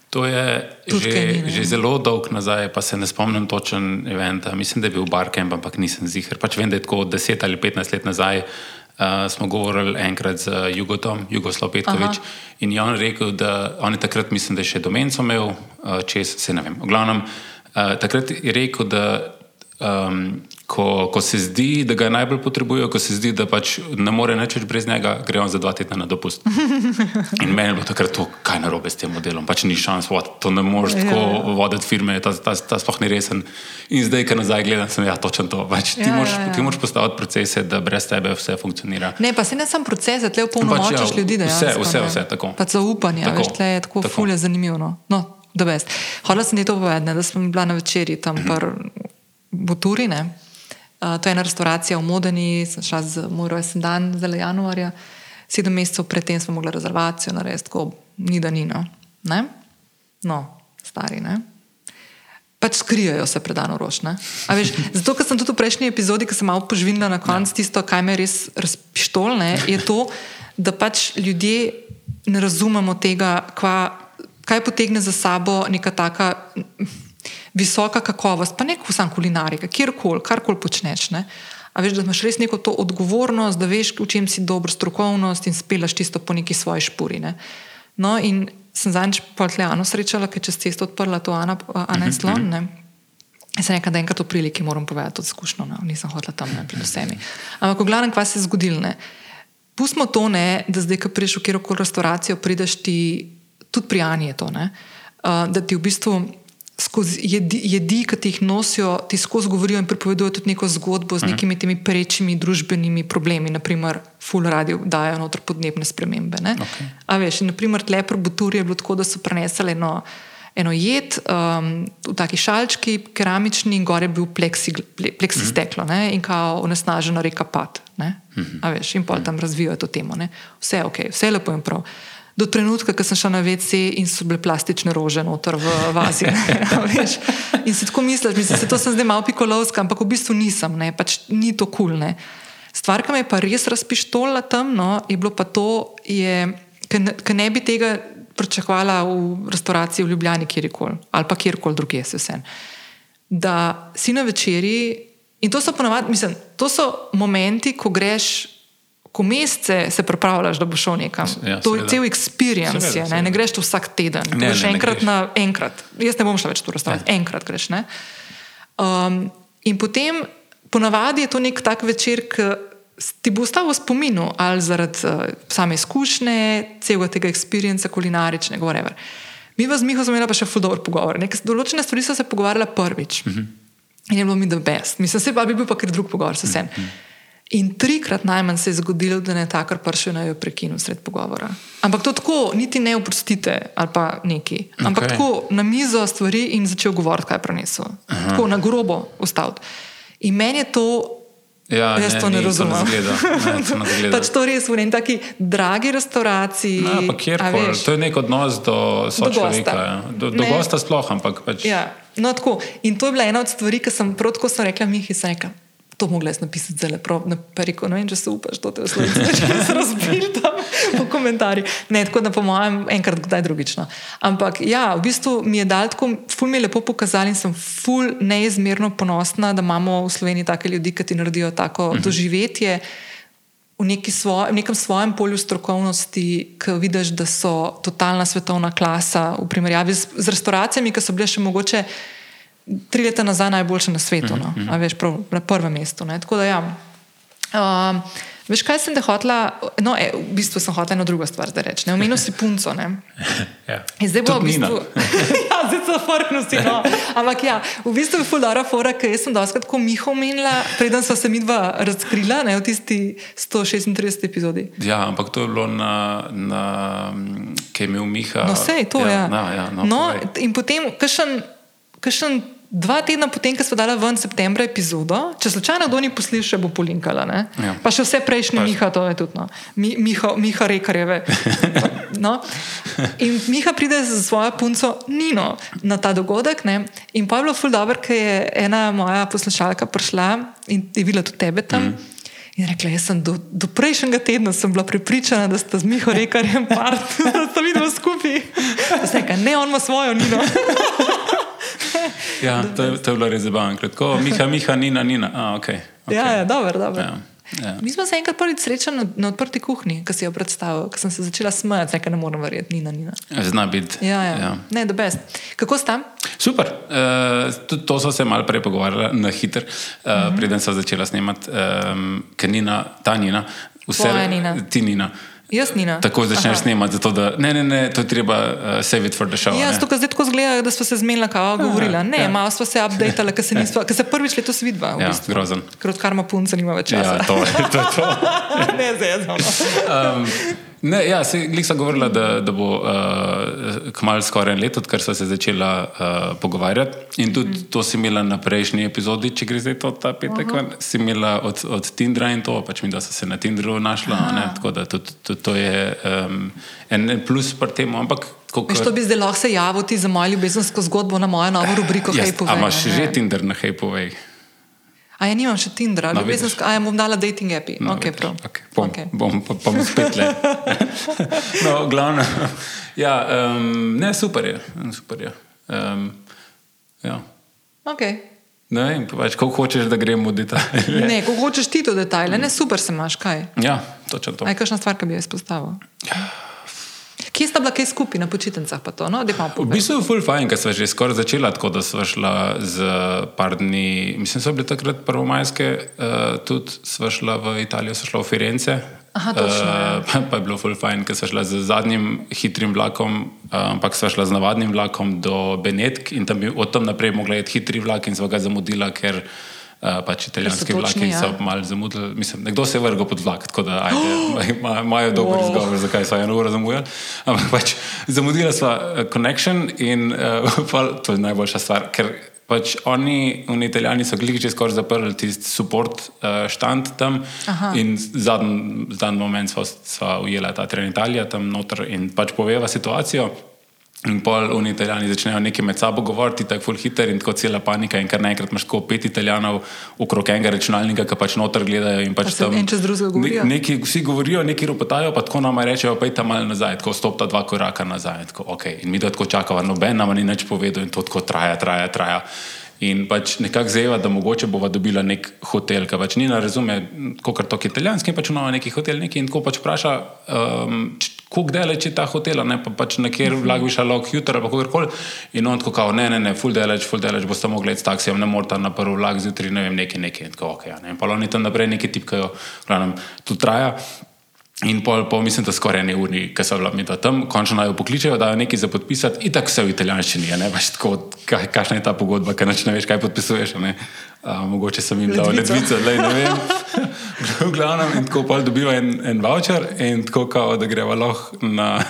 To je že, ni, že zelo dolg nazaj, pa se ne spomnim točen event. Mislim, da je bil Barcamp, ampak nisem zihar. Pač vem, da je tako 10 ali 15 let nazaj. Uh, smo govorili enkrat z Jugotom, Jugoslav Petkovič, Aha. in je on rekel, da on je takrat, mislim, da je še domenco imel, uh, čez se ne vem. V glavnem, uh, takrat je rekel, da um, ko, ko se zdi, da ga najbolj potrebujejo, ko se zdi, da pač ne more več brez njega, gre on za dva tedna na dopust. <laughs> In meni je bilo takrat to, kaj narobe s tem modelom, pač ni šans, vod, to ne moreš tako ja, ja. voditi firme, ta, ta, ta sploh ni resen. In zdaj, ko nazaj gledam, sem ja, točen to. Pač, ti, ja, moraš, ja, ja. ti moraš postaviti procese, da brez tebe vse funkcionira. Ne, pa se ne samo procese, tle v polnomočiš pač, ja, ljudi, da je vse, vse, vse tako. Pač zaupanje, tako, veš, tle je tako, tako. fulje zanimivo. No. No, Hvala sem ti to povedati, da sem bila na večerji tam. Pr, Boturine. Uh, to je ena restauracija v Modeni, sem šla z moj rojsten dan, zelo januarja. Sedem mesecev predtem smo mogli rezervacijo narediti, tako ni da ni. No, ne? no stari. Ne? Pač skrijajo se predano ročne. <laughs> Zato, ker sem tudi v prejšnji epizodi, ki sem malo požvinila na koncu ja. tisto, kaj me res razpištolne, je to, da pač ljudje ne razumemo tega, kva, kaj potegne za sabo neka taka visoka kakovost, pa ne samo kulinarika, kjerkoli, karkoli počneš. Ne? A veš, da imaš res neko to odgovornost, da veš, v čem si dober, strokovnost in spelaš tisto po neki svoji špuri. Ne? No, in sem zadnjič pa Tleano srečala, ker čez cesto odprla to Ana, Ana in Slon. Ne? Jaz sem rekla, da enkrat v priliki moram povedati, je izkušnjo, no? nisem hotela tam ne pred vsemi. Ampak, v glavnem, kaj se je zgodilo? Pustimo to, ne, da zdaj, ko prideš v kjerkoli restauracijo, prideš ti, tudi pri Ani je to, uh, da ti v bistvu skozi jedi, jedi ki ti jih nosijo, ti skozi govorijo in pripovedujejo tudi neko zgodbo z mhm. nekimi temi prečimi družbenimi problemi, naprimer, full radio dajo noter podnebne spremembe. Okay. A veš, in naprimer, lepro buturi je bilo tako, da so prenesli eno. Eno jed um, v taki šalčki, keramični, in gore je bil pleksi, pleksi -hmm. steklo ne? in kao onesnažena reka Pat. Mm -hmm. veš, in pol tam razvijajo to temo. Ne? Vse je ok, vse je lepo in prav do trenutka, ko sem šel na WC in so bile plastične rože noter v vazi. <laughs> in si tako misliš, mislim, da sem zdaj malo pikolovska, ampak v bistvu nisem, ne, pač ni to kul. Cool, Stvar, ki me je pa res razpištola tam, no, je bilo pa to, ker ne bi tega pričakovala v restauraciji v Ljubljani, kjerkoli ali pa kjerkoli drugje, se vse. Da si na večerji in to so ponovadi, mislim, to so momenti, ko greš ko mesece se pripravljaš, da boš šel nekam. Ja, to je cel experience, seveda, je, ne? ne greš tu vsak teden. Ne, greš ne, ne enkrat greš. na enkrat. Jaz ne bom šel več tu razstavljati, ja. enkrat greš. Um, in potem, ponavadi je to nek tak večer, ki ti bo ostal v spominu, ali zaradi uh, same izkušnje, celega tega experience, kulinaričnega, whatever. Mi v Zmihu smo imeli pa še fuldoor pogovor. Nekaj določene stvari so se pogovarjale prvič. Uh mhm. -huh. In je bilo mi the best. Mislim, se pa bi bil pa kar drug pogovor, se vsem. Uh -huh. In trikrat najmanj se je zgodilo, da je takar prišel na jo prekinil sred pogovora. Ampak to tako, niti ne oprostite ali pa neki. Ampak okay. tako na mizo stvari in začel govoriti, kaj je prenesel. Tako na grobo ustaviti. In meni je to. Ja, jaz ne, to ne razumem. <laughs> pač to res v neki taki dragi restauraciji. Ja, kjerkoli. To je nek odnos do sočloveka. Ja. Do, do gosta sploh, ampak pač. Ja. No, in to je bila ena od stvari, ki sem prav tako rekla, Mihi, sem rekla to mogla jaz napisati zelo prav, na periku. Ne vem, če se upaš, to te vse <laughs> razbil tam v komentarjih. Ne, tako da po mojem, enkrat, kdaj drugično. Ampak ja, v bistvu mi je dal tako, ful mi je lepo pokazal in sem ful neizmerno ponosna, da imamo v Sloveniji take ljudi, ki ti naredijo tako uh mhm. doživetje. V, neki svoj, v nekem svojem polju strokovnosti, ki vidiš, da so totalna svetovna klasa, v primerjavi z, z restauracijami, ki so bile še mogoče tri leta nazaj najboljše na svetu, no? mm -hmm. veš, prav, na prvem mestu. Da, ja. uh, veš, kaj sem te hotla? No, e, v bistvu sem hotla eno drugo stvar, da rečem. Omenil si punco. <laughs> ja. Zdaj bo v bistvu. <laughs> ja, zdaj so farknosti. No. <laughs> Ampak ja, v bistvu je fulara fora, ker sem doskrat ko Miho omenila, preden so se mi dva razkrila ne, v tisti 136 epizodi. Ja, ampak to je bilo na, na kaj je imel Miha. No, vse je to, ja. ja. Na, ja no, no, in potem, kakšen kakšen Dva tedna potem, ko smo dali ven septembra epizodo, če slučajno kdo ni poslušal, bo polinkala. Ja. Pa še vse prejšnje Pa- Miha, to je tudi. No. Mi, Miha, Miha Rekarjeve. No. In Miha pride z svojo punco Nino na ta dogodek. Ne. In pa je bilo ful dobro, ker je ena moja poslušalka prišla in je videla tudi tebe tam. Mm. In rekla, jaz sem do, do prejšnjega tedna bila pripričana, da sta z Miho Rekarjem part, <laughs> da sta videla skupaj. Rekla, ne, on ima svojo Nino. Ja, <laughs> to, je- to je bilo res zabavno. Kratko, Miha, Miha, Nina, Nina. A, okay, okay. Ja, ja, dobro, dobro. Ja, ja. Mi smo se enkrat prvič srečali na, na odprti kuhinji, ko si jo predstavil, ko sem se začela smejati, nekaj ne morem verjeti, Nina, Nina. Zna biti. Ja, ja. ja. Ne, da best. Kako sta? Super. Uh, tudi to so se malo prej pogovarjali na hiter, uh, uh Mhm. -huh. preden so začela snemati, um, ker Nina, ta Nina, vse Tvoja Nina. ti Nina. Jaz, Nina. Tako začneš Aha. snemati, zato da ne, ne, ne, to je treba uh, save it for the show. Ja, ne. zato, zdaj tako zgleda, da smo se zmenila, kao govorila. Ne, ja. ja. malo smo se updateali, ker se, nisva- ker se prvič letos vidva. V Ja, bistvu. grozen. Ker odkar ima punca, nima več časa. Ja, to, je- to je to. <laughs> ne, zdaj je znano. <laughs> Um, ne, ja, se, glih sem govorila, da, da bo uh, kmalu skoraj en let, odkar so se začela uh, pogovarjati. In tudi mm. to si imela na prejšnji epizodi, če gre zdaj to ta petek, uh -huh. si imela od, od Tindra in to, pač mi, da so se na Tindru našla. tako da tudi, tudi to je um, en plus pri tem. Ampak, tako Veš, to bi zdaj lahko se javil za mojo ljubezensko zgodbo na mojo novo rubriko Jaz, Hej, povej. imaš ne? že Tinder na Hej, povej. A ja nimam še Tindra, No, ljubezensko, a ja bom dala dating api. No, okay, prav. okay, bom, okay. bom, pa, pa bom spet le. <laughs> no, glavno. Ja, um, ne, super je. Super je. Um, ja. Okay. Ne vem, pač, kako hočeš, da gremo v detajle. <laughs> Ne, ko hočeš ti to detajle, ne super se imaš, kaj. Ja, točno to. Aj, kakšna stvar, ki bi jo izpostavil? Kje sta bila kaj skupaj na počitnicah? No? V bistvu je full fajn, ker smo že skoraj začela tako, da smo šla z par dni, mislim, so bile takrat prvomajske, uh, tudi smo šla v Italijo, smo šla v Firence. Aha, točno, ja. pa, pa je bilo full fajn, ker smo šla z zadnjim hitrim vlakom, uh, ampak smo šla z navadnim vlakom do Benetk in tam bi od tam naprej mogla iti hitri vlak in smo ga zamudila, ker uh, pač italijanski vlaki ja. so malo zamudili. Mislim, nekdo se je vrgel pod vlak, tako da ajde, <gasps> ima- imajo dober Wow. izgovor, zakaj so eno uro zamujali. Ampak pač zamudila sva uh, connection in uh, <laughs> pol, to je najboljša stvar, ker pač oni, oni italijani so glih že skoraj zaprli tisti support uh, štand tam Aha. in zadnji zadnji moment sva, sva ujela ta tren Italija tam noter in pač poveva situacijo. In pol oni italijani začnejo nekaj med sabo govoriti, tako full hiter in tako cela panika. In kar naenkrat imaš tako pet italijanov okrog enega računalnika, ki pač noter gledajo. In pač Pa se en čez drugega govorijo? Ne, neki, vsi govorijo, neki ropotajo, pa tako nama rečejo, pa je tam malo nazaj, tako stopta dva koraka nazaj. Tako, okay. In mi da tako čakava, noben nam ni nič povedal in to tako traja, traja, traja. In pač nekako zeva, da mogoče bova dobila nek hotel, ki pač ni na razume, kot to italijanski, in pač ima neki hotel, neki in tako pač vpraša, um, kako daleč je ta hotel, ne pa pač nekjer vlak bi šla lahko jutro ali kakorkoli. In on tako kao, ne, ne, ne, full daleč, full daleč, boste mogli iti s taksijem, ne morete na prvi vlak zjutraj, ne vem, nekaj, nekaj. In tako, ok, ja, ne. In pa oni tam naprej nekaj tipkajo, glavnem, tu traja. In pol, pol mislim, da skoraj ene uri, ki so bila mi da tam, končno naj jo pokličejo, da je nekaj za podpisati, in tako vse v italijanščini, ne veš tako, kaj, kakšna je ta pogodba, ker ne veš, kaj podpisuješ. a ne. A, mogoče sem jim dal Ledvico. le ne vem. v glavnem, in tako pol dobiva en, en voucher, in tako kao, da greva lahko na,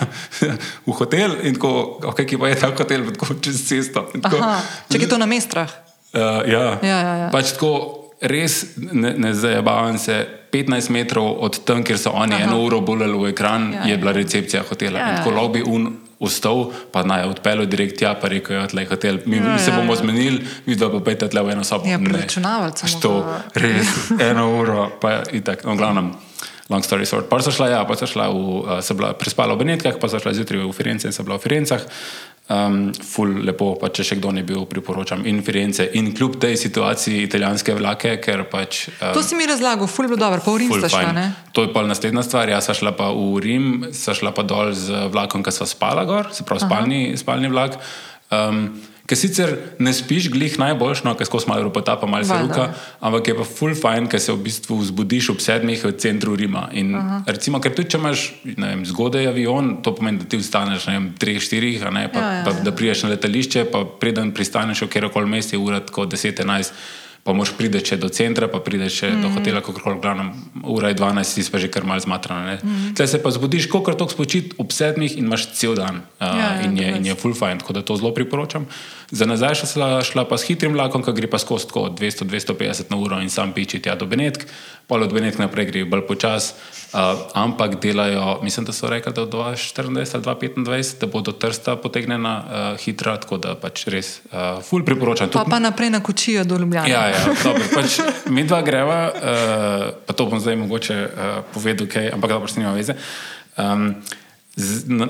v hotel, in tako, ok, ki pa je ta hotel, tako čez cesto. Tako, Aha, če je to na mestrah. Uh, ja. Ja, ja, ja. Pač tako, res ne, ne zabavam se. 15 metrov od tam, kjer so oni Aha. eno uro boleli v ekran, Ja, ja, je ja. bila recepcija hotela. Ja, Ja, ja. tako lahko bi un ustal, pa naj odpeljal direkt tja, pa rekel, da je hotel. Mi, Ja, ja, mi se ja, bomo ja. ja. zmenili, vi pa pejte tle v eno sobo. Ja, Ne. preračunavalca Pač To mogo- res, eno uro, pa je tako. No, glavnem, long story short. Pa so šla, ja, pa so šla v, uh, so bila prespala v Benetkah, pa so šla zjutraj v Firence in so bila v Firencah. Um, ful lepo, pa če še kdo ne bil, priporočam in Firence. In kljub tej situaciji italijanske vlake, ker pač. Um, To si mi razlagal, ful je bilo dobro, pa v Rim sta šla, ne? To je pa naslednja stvar. Jaz sem šla pa v Rim, sem šla pa dol z vlakom, ki so spala gor, se pravi spalni, spalni vlak. Um, Ker sicer ne spiš glih najboljš, no, ker skozi malo ropota, pa malo se ruka, ampak je pa full fajn, ker se v bistvu zbudiš ob sedmih v centru Rima. In recimo, ker tudi če imaš vem, zgodaj avion, to pomeni, da ti vstaneš na treh, štirih, a ne, pa, Ja, ja, pa ja. da priješ na letališče, pa preden pristaneš v kjerkoli mest, je ura tako 10-11. Pa moš priti še do centra, pa prideš še mm. do hotela, kako koli, glavno, ura je 12, ti si pa že kar mal zmatrana. Mm. Tle se pa zbudiš, koliko toliko spočit ob sedmih in imaš cel dan. Uh, Ja, ja, in, je, in je full fine, tako da to zelo priporočam. Za nazaj šla, šla pa s hitrim vlakom, ki gre pa skozi 200-250 na uro in sam piči tja do Benetk, pol od Benetk naprej gre bolj počas, uh, ampak delajo, mislim, da so rekli, da do 2024 ali 2025, da bodo trsta potegnjena uh, hitra, tako da pač res uh, ful priporočam. Pa pa naprej na kočijo do Ljubljana. Ja, ja, dobro, pač <laughs> mi dva greva, uh, pa to bom zdaj mogoče uh, povedal, kaj, ampak dobro, s nima veze. Um,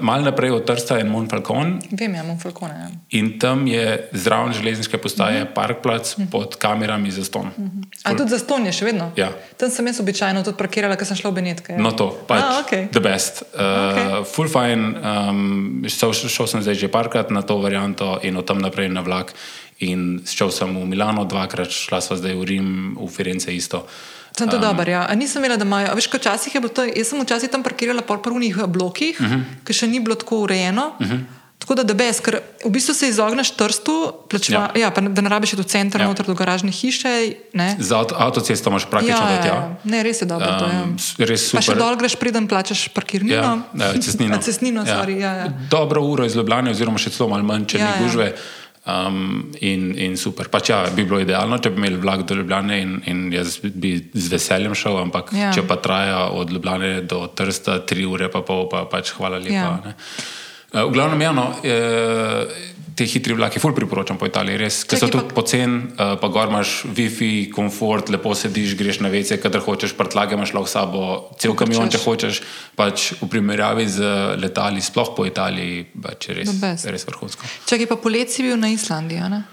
Mal naprej od Trsta je Monfalcon. Vem, ja, Monfalcon. Ja. In tam je zraven železniške postaje uh mhm. -huh. parkplac uh mhm. -huh. pod kamerami za ston. Uh -huh. A tudi za ston je še vedno? Ja. Tam sem jaz običajno tudi parkirala, ker sem šla v Benetke. No, to, pač, ah, okay. the best. Uh, okay. Full fine, um, šel, šel sem zdaj že parkrat na to varianto in od tam naprej na vlak. In šel sem v Milano dvakrat, šla sva zdaj v Rim, v Firence isto. Uh, Sem to um, dober, ja. A nisem imela, da imajo. Veš, včasih je bilo to, jaz sem včasih tam parkirala po prvih blokih, uh mhm. -huh. ki še ni bilo tako urejeno. Uh mhm. -huh. Tako da, da bes, ker v bistvu se izogneš trstu, plačva, ja. Ja, da ne rabiš do centra, ja. noter do garažne hiše. Ne. Za avto, avtocesto imaš praktično ja, ja, ja. Ne, res je dobro. Um, to, ja. Res super. Pa še dol greš, preden plačaš parkirnino. Ja, cestnino. <laughs> cestnino ja. Sorry, ja, ja. Dobro uro iz Ljubljana, oziroma še celo malo manj, če ja, ne gužve. Ja. Um, in, in super. Pač ja, bi bilo idealno, če bi imeli vlak do Ljubljana in, in jaz bi z veseljem šel, ampak ja. če pa traja od Ljubljana do Trsta tri ure, pa pol, pa pač hvala lepa. Ja. Uh, v glavnem, ja, no, je, te hitri vlaki, ful priporočam po Italiji, res, ker so tudi pa... pocen, uh, pa gor imaš Wi-Fi, komfort, lepo sediš, greš na vece, kadar hočeš, prtlage imaš lahko sabo, cel kamion, če hočeš, pač v primerjavi z letali, sploh po Italiji, pač res, res vrhunsko. Če je pa poletje si bil na Islandiji, ne?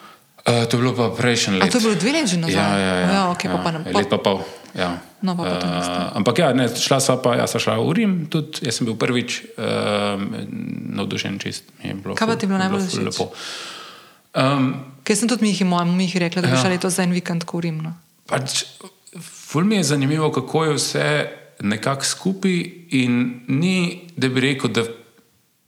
Uh, to je bilo pa prejšnji let. A to je bilo dve leti nazaj? Ja, ja, ja. ja, okay, ja. Pa pa ne, let pa pol. Ja. No, pa uh, ampak ja, ne, šla sva pa, jaz sem šla v Rim, tudi jaz sem bil prvič uh, navdušen čist. Kaj pa ti je bilo najbolj všeč? Um, Ker sem tudi mi jih imel, mi jih rekla, da bi ja. šli to za en vikend v Rim. No. Pač, ful mi je zanimivo, kako je vse nekako skupaj in ni, da bi rekel, da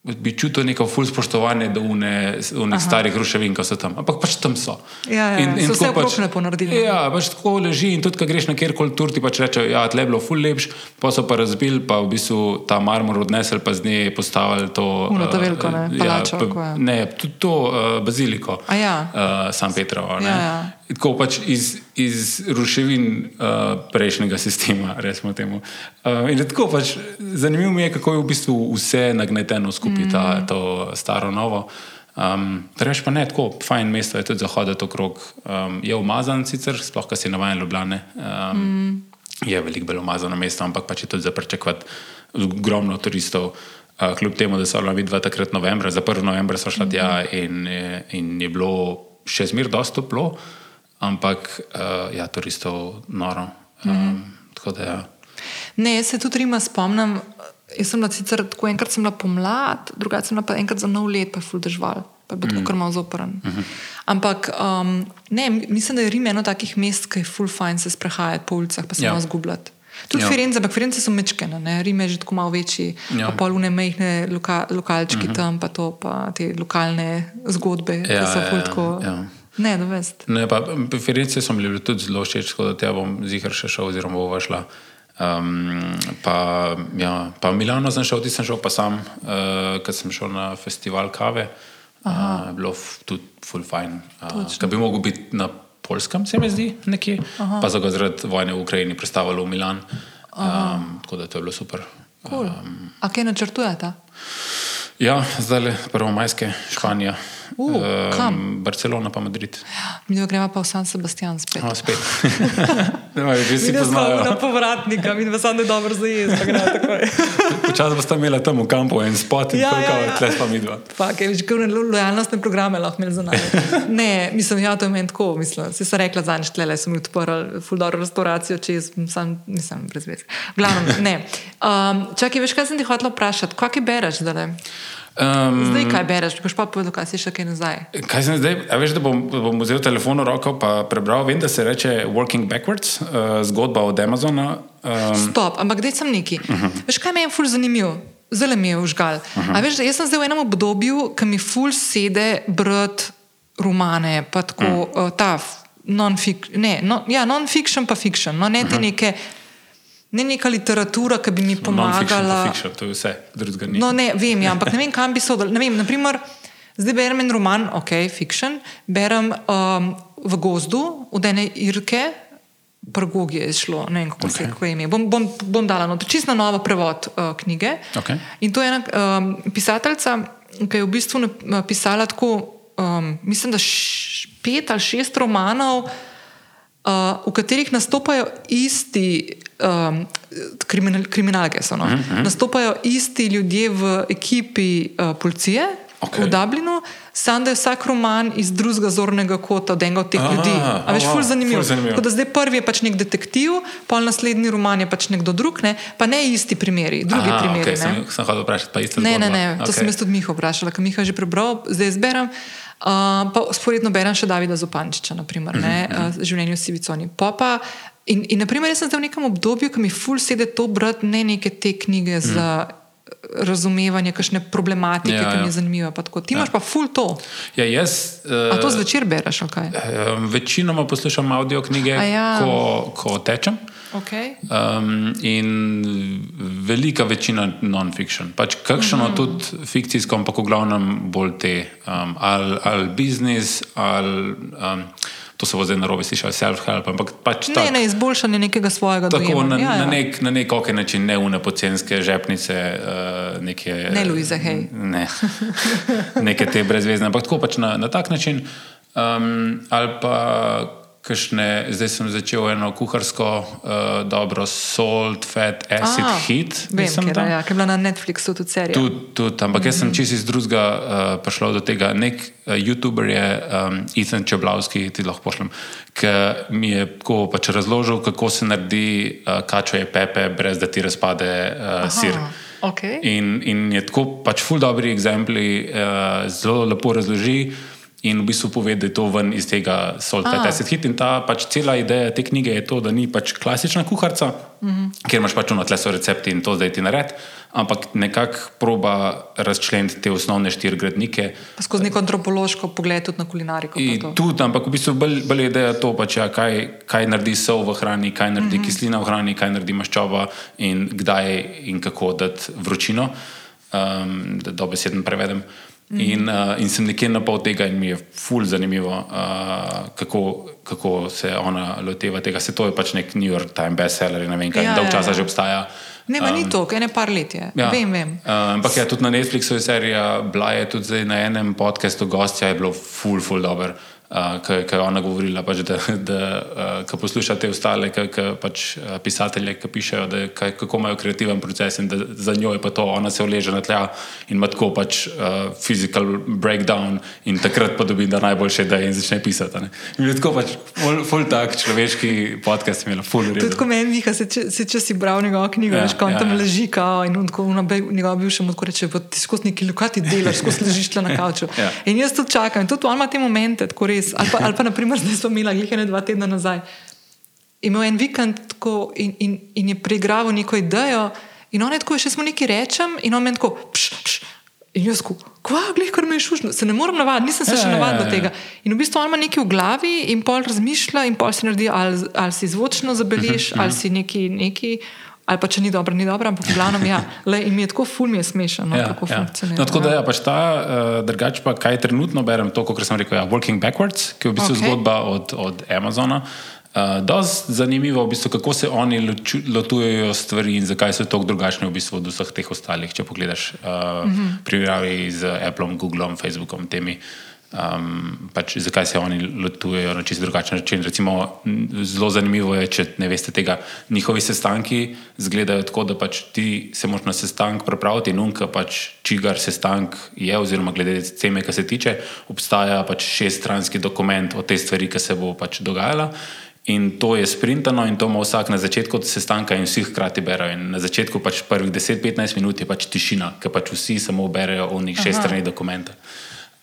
bi čutil neko ful spoštovanje do unih starih ruševin, ki so tam. Ampak pač tam so. Ja, ja, in, in so vse pač, lepo naredili. Ja, pač tako leži in tudi, ko greš na kjerkoli tur, ti pač reče, ja, tle je bilo ful lepš, pa so pa razbili, pa v bistvu ta marmor odnesel, pa z nje postavili to. Uno to veliko, ne? Uh, Palačo, ja, pa, ne, tudi to uh, baziliko. Ja. Uh, San Petrovo. Ja, ja. Tako pač iz, iz ruševin uh, prejšnjega sistema, rečemo temu. Uh, in tako pač zanimivo mi je, kako je v bistvu vse nagneteno skupaj, mm. ta, to staro novo. Um, Reč pa ne, tako fajn mesto je tudi zahoditi okrog. Um, je umazan sicer, sploh kar si navajen Ljubljane. Um, mm. Je veliko bolj umazano mesto, ampak pač je tudi za pričakovati ogromno turistov. Uh, kljub temu, da so bili dva takrat novembra, za 1. novembra so šla tja mm. in, in je bilo še zmeraj dosto toplo ampak uh, ja, turistov noro. Um, mm -hmm. da, ja. Ne, jaz se tudi Rima spomnim. Jaz sem bila sicer tako enkrat sem bila pomlad, drugače sem bila pa enkrat za nov let, pa je ful držal, pa je bil mm. kar malo zoporen. Mm -hmm. Ampak um, ne, mislim, da je Rim eno takih mest, ki je ful fajn se sprehajati po ulicah, pa se ja. malo zgubljati. Tudi ja. Firenze, ampak Firenze so mečkene, ne? Rim je že tako malo večji, ja. pa polune mehne loka, lokalčki mm -hmm. tam, pa to, pa te lokalne zgodbe, ja, ki so ful ja, tako. Ja. Ne, da veste. Ne, pa Firenze so mi tudi zelo všeč, tako da te bom zihar še šel, oziroma bo šla. Um, pa, ja, pa Milano sem šel, ti sem šel pa sam, uh, ker sem šel na festival kave. Uh, bilo tudi full fine. Uh, Kaj bi mogel biti na polskem, se mi zdi, nekje. Aha. Pa so ga zaradi vojne v Ukrajini predstavili v Milan. Um, tako da to je bilo super. Cool. Um, A kaj načrtujete? Ja, zdaj le prvo majske, Španija. Uh, um, Barcelona pa Madrid. Mi gremo pa v San Sebastian spet. No, spet. ne, že si poznal. Na povratnika, mi pa samo dobro zajez. Počasno boste imeli tam v kampu en spot in ja, tako, ja, ja. tle pa mi dva. Fak, je, že kar lojalnostne programe lahko imeli za nami. <laughs> ne, mislim, ja, to je meni tako, mislim. Si se rekla zadnjič, tle sem odprl fuldoro restauracijo, če sem, nisem brez veze. Glavno, ne. Um, čakaj, veš, kaj sem ti hotel vprašati? Kaj bereš zdaj? Um, zdaj, kaj bereš, boš pa povedal, kaj si še kaj nazaj. Kaj sem zdaj? A veš, da bom, bom vzel telefon v roko in prebral. Vem, da se reče Working Backwards, uh, zgodba od Amazona. Um, Stop, ampak zdaj sem neki. Uh mhm. -huh. Veš, kaj me je ful zanimivo? Zelo mi je užgal. Uh mhm. -huh. veš, jaz sem zdaj v enem obdobju, ki mi ful sede brati romane, pa tako uh -huh. uh, ta non-fiction, ne, no, ja, non-fiction pa fiction, no, ne te uh mhm. -huh. neke ne neka literatura, ki bi mi pomagala. Fiction, fiction, to je vse, drugega ni. No, ne vem, ja, ampak ne vem, kam bi se odvijal. Naprimer, Zdaj berem en roman, ok, fiction, berem um, v gozdu od ene Irke, Prgogi je šlo, ne vem kako se Ok. okay. ime. Bom, bom, bom dala no, čisto na novo prevod uh, knjige. Ok. In to je ena um, pisateljica, ki je v bistvu napisala tako, um, mislim, da š, pet ali šest romanov, uh, v katerih nastopajo isti. Um, kriminal, kriminalke so. No. Uh -huh. Nastopajo isti ljudje v ekipi uh, policije Okej. v Dublinu, samo da je vsak roman iz drugega zornega kota, od enega od teh Ah, ljudi. A veš, wow, ful zanimivo. zanimivo. Tako da zdaj prvi je pač nek detektiv, pol naslednji roman je pač nekdo drug, ne? pa ne isti primeri, drugi Aha, primeri. okay, ne. sem, sem hotel vprašati, pa isto. Ne, ne, ne, to okay. sem jaz tudi Miha vprašala, ker Miha je že prebral, zdaj izberem. Uh, pa sporedno berem še Davida Zupančiča, naprimer, ne, uh, življenje v Siviconi. Popa, in, in naprimer, jaz sem zdaj v nekem obdobju, ki mi ful sede to brati, ne neke te knjige za razumevanje kakšne problematike, Ja, ja, ki mi ja. je zanimiva. pa tako. Ti imaš pa ful to. Ja, jaz, A to uh, zvečer bereš, kaj? uh, večinoma poslušam audio knjige, A ja. ko, ko tečem. Okay. Um, in velika večina non-fiction. Pač kakšno uh -huh. tudi fikcijsko, ampak v glavnem bolj te, um, ali, ali biznis, ali um, to se bo zdaj narobe slišal, self-help, ampak pač Ne, tak, ne, izboljšanje nekega svojega tako dojema. na, ja, ja. na nek, na nek ok način, ne une pocenske žepnice, uh, neke, Ne Louise Hay. Ne, neke te brezvezne, ampak tako pač na, na tak način. Um, ali pa kakšne, zdaj sem začel eno kuharsko, uh, dobro, salt, fat, acid, A, hit. Vem, tam. ja, ker je bila na Netflixu tudi serija. Tudi, tudi, ampak jaz sem čisto iz drugega uh, prišel do tega. Nek uh, YouTuber je um, Ethan Čeblavski, ti lahko pošljem, ki mi je tako pač razložil, kako se naredi uh, kačoje pepe, brez da ti razpade uh, sir. Okay. In, in je tako pač ful dobri ekzempli, uh, zelo lepo razloži. In v bistvu pove, da je to ven iz tega Salt A. Fat Acid Hit. In ta pač cela ideja te knjige je to, da ni pač klasična kuharica, mm. -hmm. ker imaš pač ono tle so recepti in to zdaj ti nared, ampak nekako proba razčleniti te osnovne štiri gradnike. Pa skozi neko antropološko pogled tudi na kulinariko. tudi, ampak v bistvu bolj, bolj je ideja to, pač, ja, kaj, kaj naredi sol v hrani, kaj naredi mm -hmm. kislina v hrani, kaj naredi maščoba in kdaj in kako dati vročino, um, da dobesedno prevedem. -hmm. In, uh, in sem nekje na pol tega in mi je ful zanimivo, uh, kako, kako se ona loteva tega. Se to je pač nek New York Times bestseller in ne vem kaj, Ja, dolg ja, časa ja. že obstaja. Ne, um, ni to, ene par let je. Ja. Vem, vem. Uh, ampak ja, tudi na Netflixu je serija, bila je tudi na enem podkastu gostja, je bilo ful, ful dober. Uh, Kaj je ona govorila, pač, da, da uh, ko poslušate ostale k, k, pač, uh, pisatelje, ki pišejo, da, kaj, kako imajo kreativen proces in da za njo je pa to, ona se uleže na tla in ima tako pač uh, physical breakdown in takrat pa dobi da najboljše, da in začne pisati. ne. In je tako pač ful, ful tak človeški podcast, imela ful To je redo. tako meni, Miha, se, če, se, če si bral njegovo knjigo, Ja, ja, veš, ko on ja, ja, tam ja. leži, kao, in on tako na njegovem bivšem odkoru reče, "Pa ti skozi neki lukati delaš, skozi ležiš tle na kavču. Ja. In jaz tudi čakam, in tudi on ima te momente, tako res. Ali pa, ali pa naprimer, zdaj smo imeli glih ene dva tedna nazaj. Imel en vikend tako in, in, in je preigraval neko idejo, in on je tako, še smo nekaj rečem, in on meni tako, pš, pš. In jaz kva, glih, kar me je šušno, se ne morem navaditi, nisem se Ja, še ja, navadil ja, do ja. tega. In v bistvu on ima nekaj v glavi, in pol razmišlja, in pol si naredi, ali, ali si zvočno zabeležiš, Mhm, ali si neki, neki, ali pa če ni dobro, ni dobro, ampak v glavnem ja. Le, in mi je tako ful, mi je smešno, no, kako funkcionira. No, tako da ja. ja, pač ta uh, drugač pa, kaj trenutno berem, to, kot sem rekel, ja, Working Backwards, ki je v bistvu okay. zgodba od, od Amazona. Uh, Dost zanimivo, v bistvu, kako se oni lotujejo stvari in zakaj so tako drugačni v bistvu od vseh teh ostalih. Če pogledaš uh, mm. -hmm. primerjavi z Appleom, Googlom, Facebookom, temi. Um, pač zakaj se oni lotujejo na čisto drugačen način. Recimo, zelo zanimivo je, če ne veste tega, njihovi sestanki izgledajo tako, da pač ti se moraš na sestank pripraviti in unka, pač, čigar sestank je, oziroma glede teme, ki se tiče, obstaja pač šeststranski dokument o tej stvari, ki se bo pač dogajala. In to je sprintano, in to ima vsak na začetku sestanka, in vsi hkrati berejo. In na začetku pač prvih 10-15 minut je pač tišina, ker pač vsi samo berejo v njih šest strani dokumenta.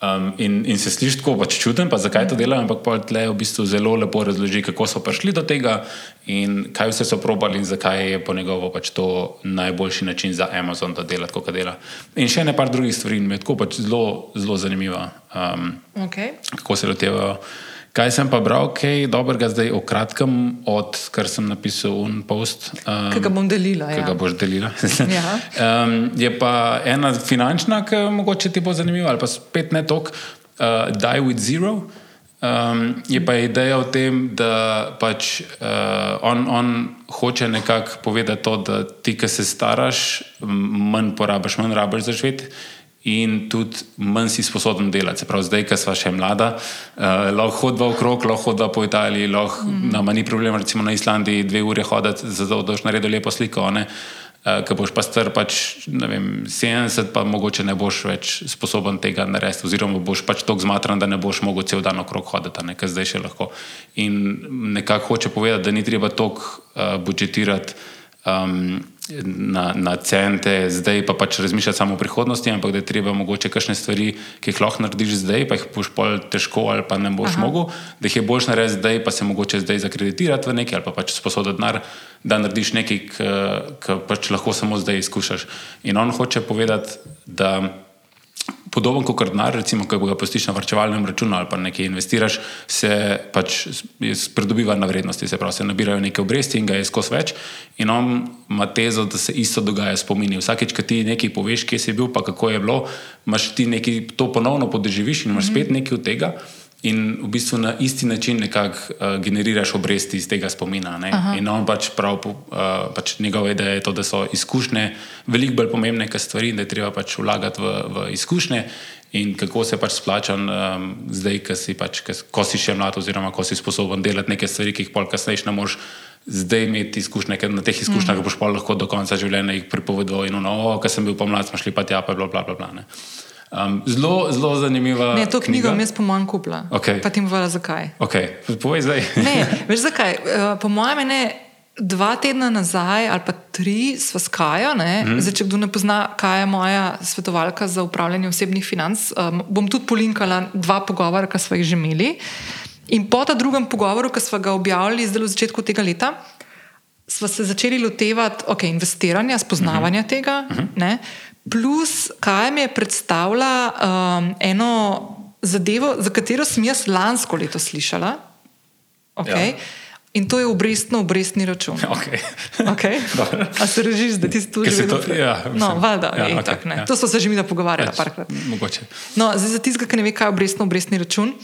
Um, in, in se sliši tako pač čuden, pa zakaj to delajo, ampak pa tle v bistvu zelo lepo razloži, kako so prišli do tega in kaj vse so probali in zakaj je po njegovo pač to najboljši način za Amazon, da dela tako, kot dela. In še ne par drugih stvari, mi je tako pač zelo, zelo zanimiva. Um, Okay. kako se lotevajo. Kaj sem pa bral, kaj dobrega zdaj o kratkem, od kar sem napisal v post. Um, ki ga bom delila. Ki ja. ga boš delila. <laughs> ja. um, je pa ena finančna, ki mogoče ti bo zanimiva, ali pa spet ne tok, uh, Die with Zero. Um, je pa ideja o tem, da pač uh, on, on hoče nekako povedati to, da ti, ki se staraš, manj porabiš, manj rabiš za živeti in tudi manj si sposoben delati. Se pravi, zdaj, ko smo še mlada, uh, lahko hodimo okrog, lahko hodimo po Italiji, lahko mm nama ni problem, recimo na Islandiji, dve uri hoditi, zato da boš naredil lepo sliko. Uh, Ker boš pa star pač, vem, 70, pa mogoče ne boš več sposoben tega narediti, oziroma boš pač tako zmatran, da ne boš mogel cel dan okrog hoditi, nekaj zdaj še lahko. In nekako hoče povedati, da ni treba toliko uh, budžetirati um, na, na cente, zdaj pa pač razmišljati samo o prihodnosti, ampak da je treba mogoče kakšne stvari, ki jih lahko narediš zdaj, pa jih boš pol težko ali pa ne boš Aha. mogel, da jih je boljš narediti zdaj, pa se mogoče zdaj zakreditirati v nekaj ali pa pač sposoditi denar, da narediš nekaj, kar pač lahko samo zdaj izkušaš. In on hoče povedati, da podoben kot denar, recimo, ki ga postiš na vrčevalnem računu ali pa nekaj investiraš, se pač pridobiva na vrednosti, se pravi, se nabirajo neke obresti in ga je skozi več. In on ima tezo, da se isto dogaja s pomini. Vsakeč, ki ti nekaj poveš, kje si bil, pa kako je bilo, imaš ti nekaj to ponovno podeživiš in imaš spet nekaj od tega in v bistvu na isti način nekako uh, generiraš obresti iz tega spomina. In on pač prav, uh, pač njegova ideja je to, da so izkušnje veliko bolj pomembne kot stvari, da je treba pač vlagati v, v izkušnje. In kako se pač splača um, zdaj, ko si, pač, ko si še mlad, oziroma ko si sposoben delati neke stvari, ki jih pol kasneje ne moreš zdaj imeti izkušnje, ker na teh izkušnjah mm -hmm. boš pa lahko do konca življenja jih pripovedoval. In ono, oh, ko sem bil pomlad, smo šli pa tja, pa je bilo bla bla bla. bla Um, zelo, zelo zanimiva. Ne, to knjigo mi je po mojem kupila. Okay. Pa ti bom povedala, zakaj. Okay. Povej zdaj. ne, <laughs> veš zakaj? Uh, po mojem je dva tedna nazaj ali pa tri sva skajo. Mm. Zdaj, če kdo ne pozna, kaj je moja svetovalka za upravljanje osebnih financ, um, bom tudi polinkala dva pogovora, ki smo jih že imeli. In po ta drugem pogovoru, ki smo ga objavili zdaj v začetku tega leta, smo se začeli lotevati okay, investiranja, spoznavanja mm -hmm. tega. Mm -hmm. Plus, kaj mi je predstavlja um, eno zadevo, za katero sem jaz lansko leto slišala. Okay. Ja. In to je obrestno-obrestni račun. <laughs> Okay. Okay. <laughs> A se režiš, da ti to že veš? Ja, no, valjda, ja, okay, tak, ja. To smo se že mi da pogovarjali parkrat. Mogoče. No, zdaj, za tistega, ki ne ve, kaj je obrestno-obrestni račun,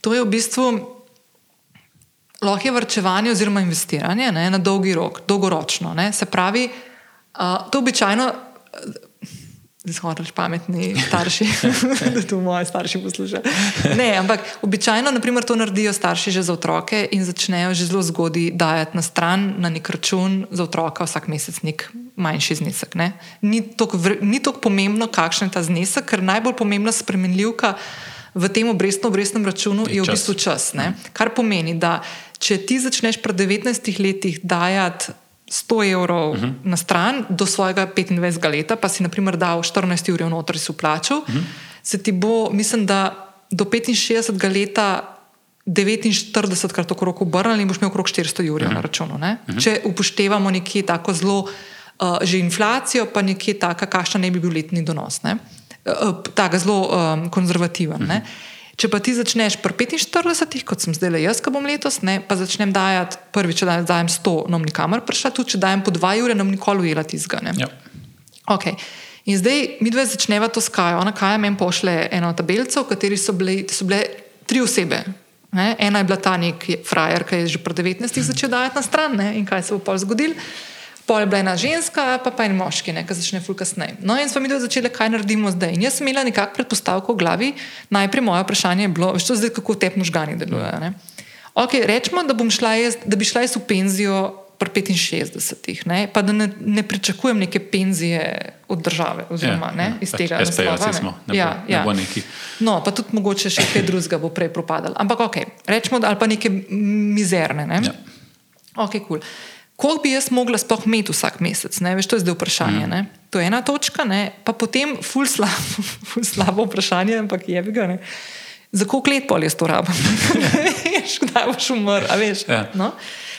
to je v bistvu lahko je vrčevanje oziroma investiranje ne, na dolgi rok, dolgoročno. Ne. Se pravi, uh, to običajno zhodili pametni starši, <laughs> da to moji starši poslušajo. Ne, ampak običajno naprimer, to naredijo starši že za otroke in začnejo že zelo zgodaj dajati na stran, na nek račun za otroka vsak mesec nek manjši znesek. Ne. Ni tako pomembno, kakšen je ta znesek, ker najbolj pomembna spremenljivka v tem obrestno-obrestnem računu je, je v bistvu čas. Ne. Kar pomeni, da če ti začneš pred 19 leti dajati 100 evrov uh mhm. -huh. na stran do svojega 25 leta, pa si naprimer dal 14 ur noter si vplačal, uh mhm. -huh. se ti bo, mislim, da do 65 leta 49 krat okrog obrnili in boš imel okrog 400 ur uh -huh. na računu. Uh mhm. -huh. Če upoštevamo nekje tako zelo, uh, že inflacijo, pa nekje taka, kakšna ne bi bil letni donos. Uh, uh, tako zelo um, konzervativen. Uh -huh. Če pa ti začneš pri 45, kot sem zdaj le jaz, ki bom letos, ne, pa začnem dajati prvič, da dajem 100, nam nikamor prišla, tudi če dajem po 2 ure, nam nikoli ujela tizgane. Ja. Okay. In zdaj mi dve začneva to skajo. Ona kaj meni pošle eno tabelico, v kateri so bile, so bile tri osebe. Ne? Ena je bila ta nek frajer, ki je že pred 19 začel dajati na stran ne? in kaj se bo pol zgodilo pol je bila ena ženska, pa pa en moški, ki začne ful kasneje. No, in smo mi začeli, kaj naredimo zdaj. In jaz sem imela nekakšno predpostavko v glavi. Najprej moje vprašanje je bilo, veš, zdaj, kako te možgani delujejo. Okay, rečemo, da, jaz, da bi šla jaz v penzijo pri 65, ne? pa da ne, ne pričakujem neke penzije od države. Oziroma, ja, ja, iz tega, da se lahko ja, ja. nekaj. No, pa tudi mogoče še kaj drugega bo prej propadalo. Ampak ok, rečemo, da, ali pa neke mizerne. Ne? Ja. Ok, kul. Cool koliko bi jaz mogla sploh imeti vsak mesec? Ne? Veš, to je zdaj vprašanje. Mm. To je ena točka, ne? pa potem ful slabo, <laughs> ful slabo vprašanje, ampak je bi ga. Ne? Za koliko let pol jaz to rabim? <laughs> Veš, kdaj boš umrl? Ja. No?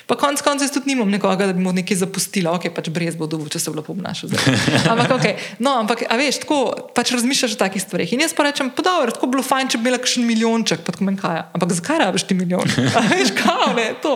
Pa konec koncev jaz tudi nimam nekoga, da bi mu nekaj zapustila, ok, pač brez bo dovolj, če se bo obnašal. zdaj. <laughs> Ampak, okay. no, ampak, a veš, tako pač razmišljaš o takih stvareh. In jaz pa rečem, pa dobro, tako bi bilo fajn, če bi imela kakšen milijonček, pa tako kaj. Ampak zakaj rabiš ti milijon? <laughs> A veš, kaj ne, to.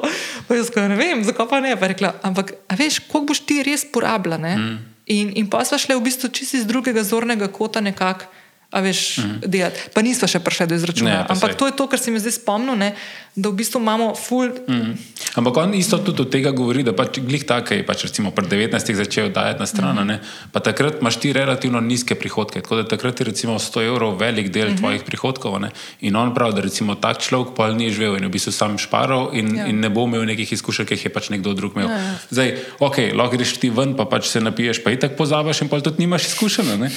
Pa jaz kaj ne vem, zakaj pa ne. Pa je rekla, ampak, a veš, koliko boš ti res porabila, ne? Mm. In, in pa sva šle v bistvu čisto iz drugega zornega kota nekako. A veš, mm. delati. Pa nismo še prišli do izračuna. Ne, pa Ampak saj. to je to, kar se mi zdaj spomnil, ne, da v bistvu imamo ful. Mm. Ampak on isto tudi od tega govori, da pač glih tako je, pač recimo pred 19 začel dajati na stran, mm. pa takrat imaš ti relativno nizke prihodke. Tako da takrat je recimo 100 evrov velik del mm -hmm. tvojih prihodkov. Ne? In on pravi, da recimo tak človek pa ni živel in v bistvu sam šparal in, Ja. in ne bo imel nekih izkušenj, ki jih je pač nekdo drug imel. Ja, ja. Zdaj, ok, lahko greš ti ven, pa pač se napiješ, pa itak pozabiš in pa tudi nimaš izkušenj. ne.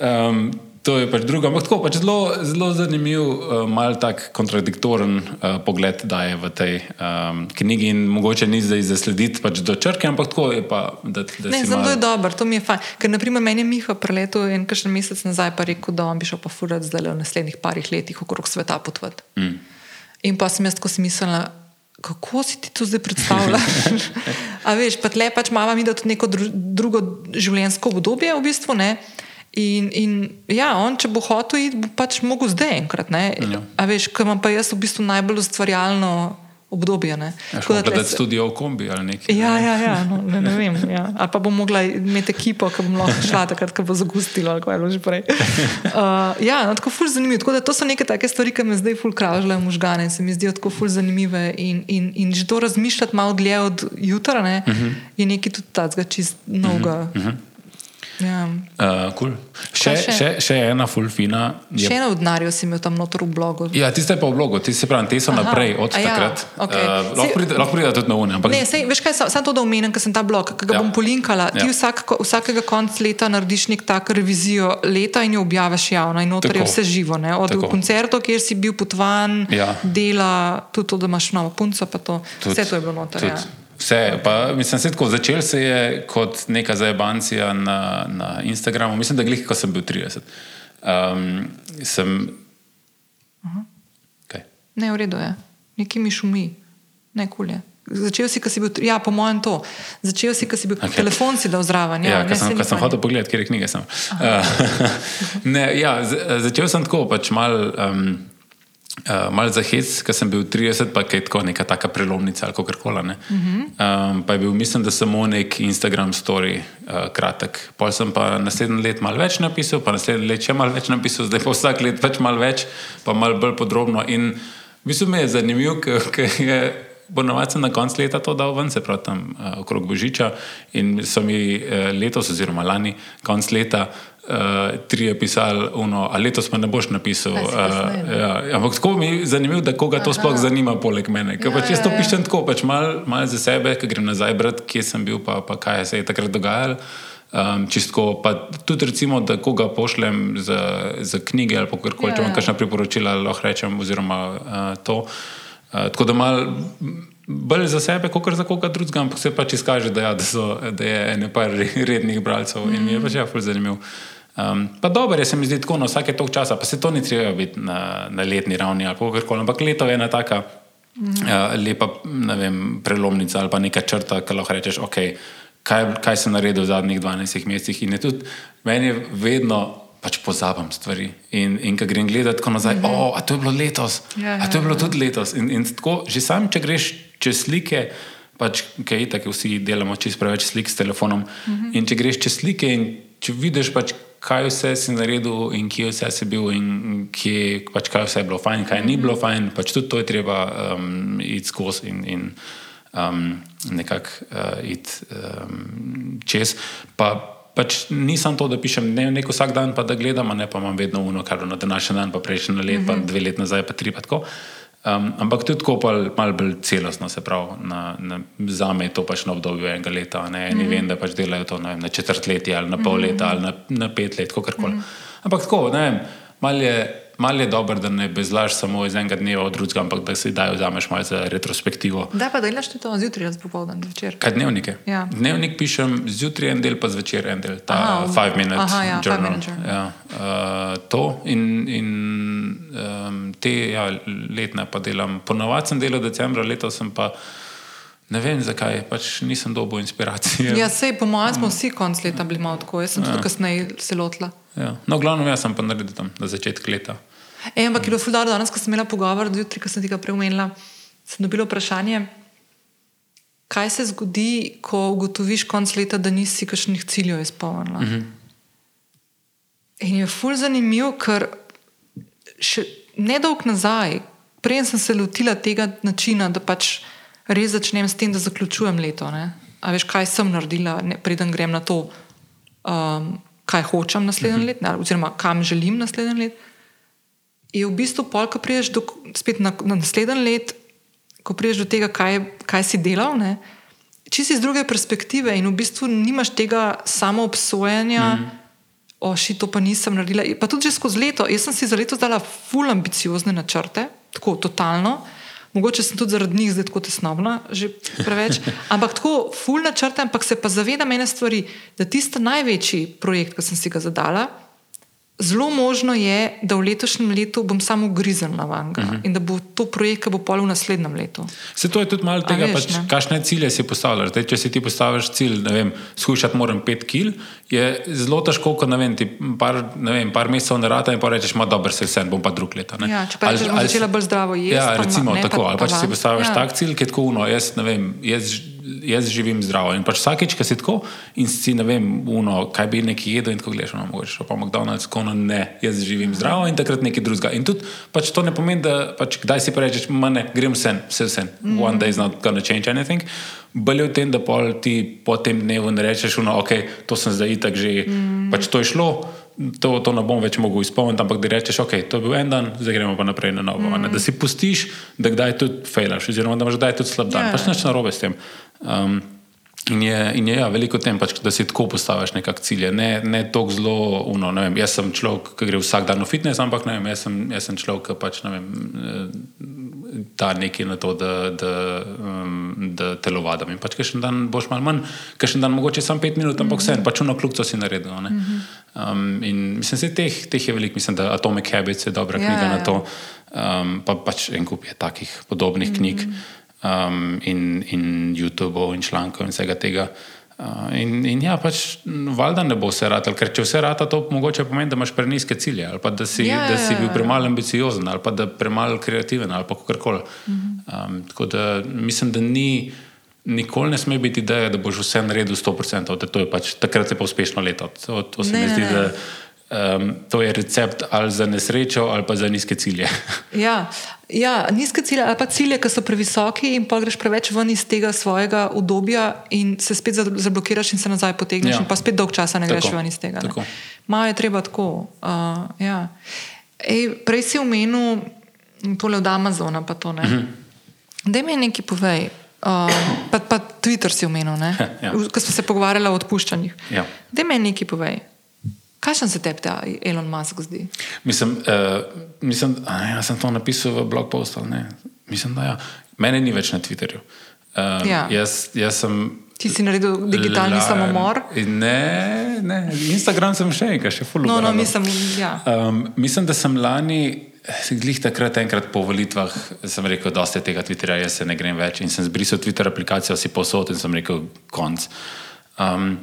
Um, To je pač drugo, ampak tako pač zelo, zelo zanimiv, uh, mal tak kontradiktoren uh, pogled daje v tej um, knjigi in mogoče ni zdaj zaslediti pač do črke, ampak tako je pa, da, da Ne, zelo malo- je dobro, to mi je fajn. Ker, naprimer, meni je Miha preletel en kakšen mesec nazaj pa rekel, da on bi šel pa furati zdaj v naslednjih parih letih okrog sveta potvati. Mm. In pa sem jaz tako smiselna. Kako si ti to zdaj predstavljaš? <laughs> A veš, pa tle pač imamo mi da tudi neko dru, drugo življenjsko obdobje, v bistvu. Ne? In, in ja, on, če bo hotel iti, bo pač mogel zdaj enkrat. ne. Ja. A veš, ker imam pa jaz v bistvu najbolj ustvarjalno obdobje. ne. Ja, da gledati se- studio v kombi ali nekaj. Ja, ja, ja no, ne, ne vem. Ja. Ali pa bom mogla imeti ekipo, ki bom lahko šla takrat, ko bo zagustilo ali kaj že prej. <laughs> Uh, ja, no, tako ful zanimivo. Tako da to so neke take stvari, ki me zdaj ful kravžljajo možgane in se mi zdijo tako ful zanimive. In, in, in že to razmišljati malo dlje od jutra ne, uh -huh. je nekaj tudi tacga čist novega. Uh -huh. Ja. Uh, cool. še, še? še? Še, ena fulfina. Še eno od denarja si imel tam noter v blogu. Ja, tiste pa v blogu, ti se pravi, te so Aha, naprej od ja, takrat. okej. Uh, Saj- lahko pride- lahko pride tudi na une, ampak Ne, sej, veš kaj, samo to, da omenim, ker sem ta blog, ki ga Ja. bom polinkala. Ti Ja. vsak, vsakega konca leta narediš nek tak revizijo leta in jo objaviš javno. In noter je vse živo, ne? od Tako. koncertov, kjer si bil potvan, Ja. dela, tudi to, da imaš novo punco, pa to. Tudi- vse to je bilo noter. tudi Ja. Vse, pa, mislim, se tako začel se je kot neka zajebancija na, na Instagramu. Mislim, da glih, ko sem bil 30. Um, sem. Kaj? Ne, v redu je, nekaj mi šumi, ne kulje. Začel si, ko si bil, ja, po mojem to. Začel si, ko si bil, okay. telefon si dal zraven. Ja, Ja, sem, ko sem fajn. hotel pogledati, kje knjige sem. Uh, <laughs> ne, ja, z, začel sem tako, pač mal. Um, Uh, mal za hec, ker sem bil 30, pa je tako neka taka prelomnica ali kako koli. Uh -huh. um, pa je bil, mislim, da samo nek Instagram story, uh, kratek. Pol sem pa naslednji let malo več napisal, pa naslednji let še malo več napisal, zdaj pa vsak let pač malo več, pa malo bolj podrobno. In v bistvu me je zanimivo, ker je. Ponovadi sem na koncu leta to dal ven, se pravi tam uh, okrog Božiča, in so mi uh, letos, oziroma lani, konc leta, uh, trije pisali, uno, a letos pa ne boš napisal. Kasneje, ja, ampak tako mi je zanimivo, da koga to sploh zanima, poleg mene. Ker Ja, pač jaz ja, to ja. pišem tako, pač malo mal za sebe, ker grem nazaj brati, kje sem bil, pa, pa kaj se je takrat dogajalo. Um, čistko, pa tudi recimo, da koga pošljem za, za knjige ali kar koli, Ja, če imam ja. kakšna priporočila, lahko rečem, oziroma uh, to. Uh, tako da mal bolj za sebe, kot za koga drugega, ampak se pač izkaže, da, ja, da, so, da je re- rednih bralcev in mi je pač ja, ful zanimiv. Um, pa dobro je, se mi zdi tako na vsake tok časa, pa se to ni treba biti na, na letni ravni ali kako koli, ampak leto je ena taka uh, lepa vem, prelomnica ali pa neka črta, ki lahko rečeš, ok, kaj, kaj sem naredil v zadnjih 12 mesecih. In je tudi meni je vedno. Pač pozabim stvari. In, in ko grem gledati tako nazaj, mm -hmm. oh, a to je bilo letos, Ja, a to je ja, bilo ja. tudi letos. In, in tako, že sam, če greš čez slike, pač, kaj tako vsi delamo čez preveč slik s telefonom. Mm Mhm. -hmm. In če greš čez slike in če vidiš, pač, kaj vse si naredil in kje vse si bil, in kje, pač, kaj vse je bilo fajn, kaj mm -hmm. ni bilo fajn, pač tudi to je treba um, iti skozi in, in um, nekako uh, iti um, čez. Pa, Pač nisem to, da pišem dnevnik vsak dan, pa da gledam, ne pa imam vedno uno, kar na današnji dan, pa prejšnji let, mm -hmm. pa dve let nazaj, pa tri pa tako. Um, ampak tudi tako, malo bolj celostno, se pravi, na, na, za me je to pač na obdobju enega leta. Ne mm -hmm. vem, da pač delajo to ne vem, na četrtletje ali na pol leta ali na, na pet let, kako koli. Mm -hmm. Ampak tako, ne vem, malo je. Mal je dobro, da ne bezlaš samo iz enega dneva od drugega, ampak da si daj vzameš malo za retrospektivo. Da pa delaš ti to zjutraj, jaz popoldan, zvečer. Kaj dnevnike? Ja. Dnevnik pišem zjutraj en del, pa zvečer en del, ta Aha, v- five minute aha, ja, five journal. minute journal. Ja, uh, to in, in um, te ja, letne pa delam. Ponovadi sem delal decembra, letos sem pa Ne vem zakaj, pač nisem dobil inspiracije. Ja, sej, po mojem, smo vsi konc leta bili malo tako, jaz sem tudi kasneje se lotila. Ja. No, glavno, jaz sem pa naredil tam na začetku leta. E, ampak je bilo ful dobro, danes, ko sem imela pogovor, jutri, ko sem ti ga preumenila, sem dobila vprašanje, kaj se zgodi, ko ugotoviš konc leta, da nisi kakšnih ciljev izpolnila. Mhm. In je ful zanimiv, ker še nedolg nazaj, prej sem se lotila tega načina, da pač res začnem s tem, da zaključujem leto. Ne? A veš, kaj sem naredila, ne, preden grem na to, um, kaj hočem naslednji let, ne, oziroma kam želim naslednji let. Je v bistvu pol, ko priješ do, spet na, na naslednji let, ko priješ do tega, kaj, kaj si delal, ne, čisto iz druge perspektive in v bistvu nimaš tega samo obsojanja. Mm. Oši, to pa nisem naredila. Pa tudi že skozi leto. Jaz sem si za leto zdala ful ambiciozne načrte, tako totalno. Mogoče sem tudi zaradi njih zdaj tako tesnobna, že preveč. Ampak tako ful načrte, ampak se pa zavedam ene stvari, da tisti največji projekt, ki sem si ga zadala, zelo možno je, da v letošnjem letu bom samo grizel na vanga uh -huh. in da bo to projekt, ki bo pol v naslednjem letu. Se to je tudi malo tega, veš, pač, kakšne cilje si postavljaš. Zdaj, če si ti postaviš cilj, ne vem, skušati moram pet kil, je zelo težko, ko ne vem, ti par, ne vem, par mesecev ne rata in pa rečeš, ma dobro, se vsem bom pa drug leta. Ne? Ja, če pa rečeš, bom začela bolj zdravo jesti. Ja, recimo ne, tako, pa, ali pa če si postaviš ja. tak cilj, ki je tako uno, jaz ne vem, jaz jaz živim zdravo. In pač vsakeč, ko si tako in si ne vem, uno, kaj bi neki jedel, in tako gledaš, no, mogoče pa McDonald's, ko no, ne, jaz živim zdravo in takrat nekaj drugega. In tudi pač to ne pomeni, da pač, kdaj si pa rečeš, manj, grem sen, vse sen, mm -hmm. one day is not gonna change anything. Bolje v tem, da pol ti po tem dnevu ne rečeš, no, ok, to sem zdaj itak že, mm. pač to je šlo. To, to ne bom več mogel izpolniti, ampak da rečeš, ok, to je bil en dan, zdaj gremo pa naprej na novo. Mm. Da si pustiš, da kdaj tudi fejlaš, oziroma da imaš kdaj tudi slab dan. Yeah. Pač nič narobe s tem. Um, in je, in je ja, veliko tem, pač, da si tako postaviš nekakšne cilje. Ne, ne tako zelo, uno, ne vem, jaz sem človek, ki gre vsak dan v fitness, ampak ne vem, jaz sem, jaz sem človek, ki pač ne vem. Da, nekaj na to, da, da, um, da telovadam. In pač, kakšen dan boš malo manj, kakšen dan mogoče samo pet minut, ampak vse, mm -hmm. pač uno kljub to si naredil. Mm -hmm. um, in mislim, da teh, teh je veliko, mislim, da Atomic Habits je dobra ja, knjiga ja. na to, um, pa pač en kup je takih podobnih mm -hmm. knjig um, in, in YouTube-ov in člankov in vsega tega. Uh, in, in ja, pač valjda ne bo vse rado, ker če vse rado, to mogoče pomeni, da imaš preniske cilje, ali pa da si, Ja, da si ja, bil ja. premalo ambiciozen, ali pa da premalo kreativen, ali pa karkoli. Um, tako da mislim, da ni. Nikoli ne sme biti ideja, da boš vse naredil 100%, da to je pač takrat je pa uspešno leto. To, to se Ne, mi zdi, ne. da um, to je recept ali za nesrečo ali pa za nizke cilje. Ja, ja, nizke cilje ali pa cilje, ki so previsoki, in pa greš preveč ven iz tega svojega obdobja in se spet za- zablokiraš in se nazaj potegneš, Ja. in pa spet dolg časa ne greš Tako, ven iz tega. Malo je treba tako. Uh, ja. Ej, prej si omenil tole od Amazona, pa to ne. Mhm. Da mi nekaj povej. Uh, pa, pa Twitter si omenil, ne? <laughs> Ja. ko smo se pogovarjali o odpuščanjih. Ja. Da mi nekaj povej. Kakšen se tebi ta Elon Musk zdi? Mislim, uh, mislim a, ja, sem to napisal v blog postu. ali ne? Mislim, da ja. Mene ni več na Twitterju. Um, Ja. jaz, jaz sem. Ti si naredil digitalni la- samomor? Ne, ne, Instagram sem še enkrat, še full. No, no, mislim, ja. Um, mislim, da sem lani, glih takrat, enkrat po volitvah, sem rekel, da je tega Twitterja, jaz se ne grem več. In sem zbrisal Twitter aplikacijo, si posod in sem rekel, konc. Um,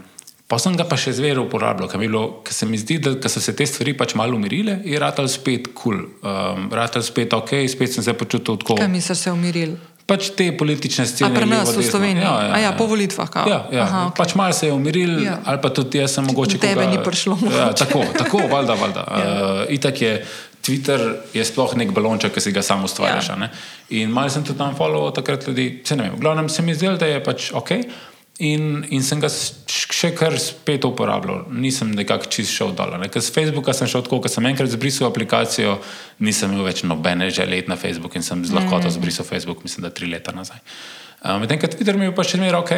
pa sem ga pa še zmeraj uporabljal, ker mi se mi zdi, da so se te stvari pač malo umirile, je ratal spet kul, cool. um, ratal spet ok, spet sem se počutil tako. Kaj misliš, se umiril? Pač te politične scene. pri nas v. Sloveniji? A ja, po volitvah, kao? Ja, ja. Aha, okay. pač malo se je umiril, Ja. ja. ali pa tudi jaz sem mogoče. Do tebe koga- ni prišlo, Ja, tako, tako, valjda, valjda. <laughs> Ja. ja. uh, itak je Twitter je sploh nek balonček, ki si ga sam ustvarjaš. Ja. Ja. In malo sem tudi tam follow takrat ljudi, se ne vem. V glavnem se mi zdelo, da je pač ok. In, in sem ga še kar spet uporabljal, nisem nekako čist šel dol. Ker z Facebooka sem šel tako, ker sem enkrat zbrisal aplikacijo, nisem imel več nobene želje na Facebook in sem z lahkoto zbrisal Facebook, mislim, da tri leta nazaj. Uh, Medtem ko Twitter mi je pa še zmeraj ok.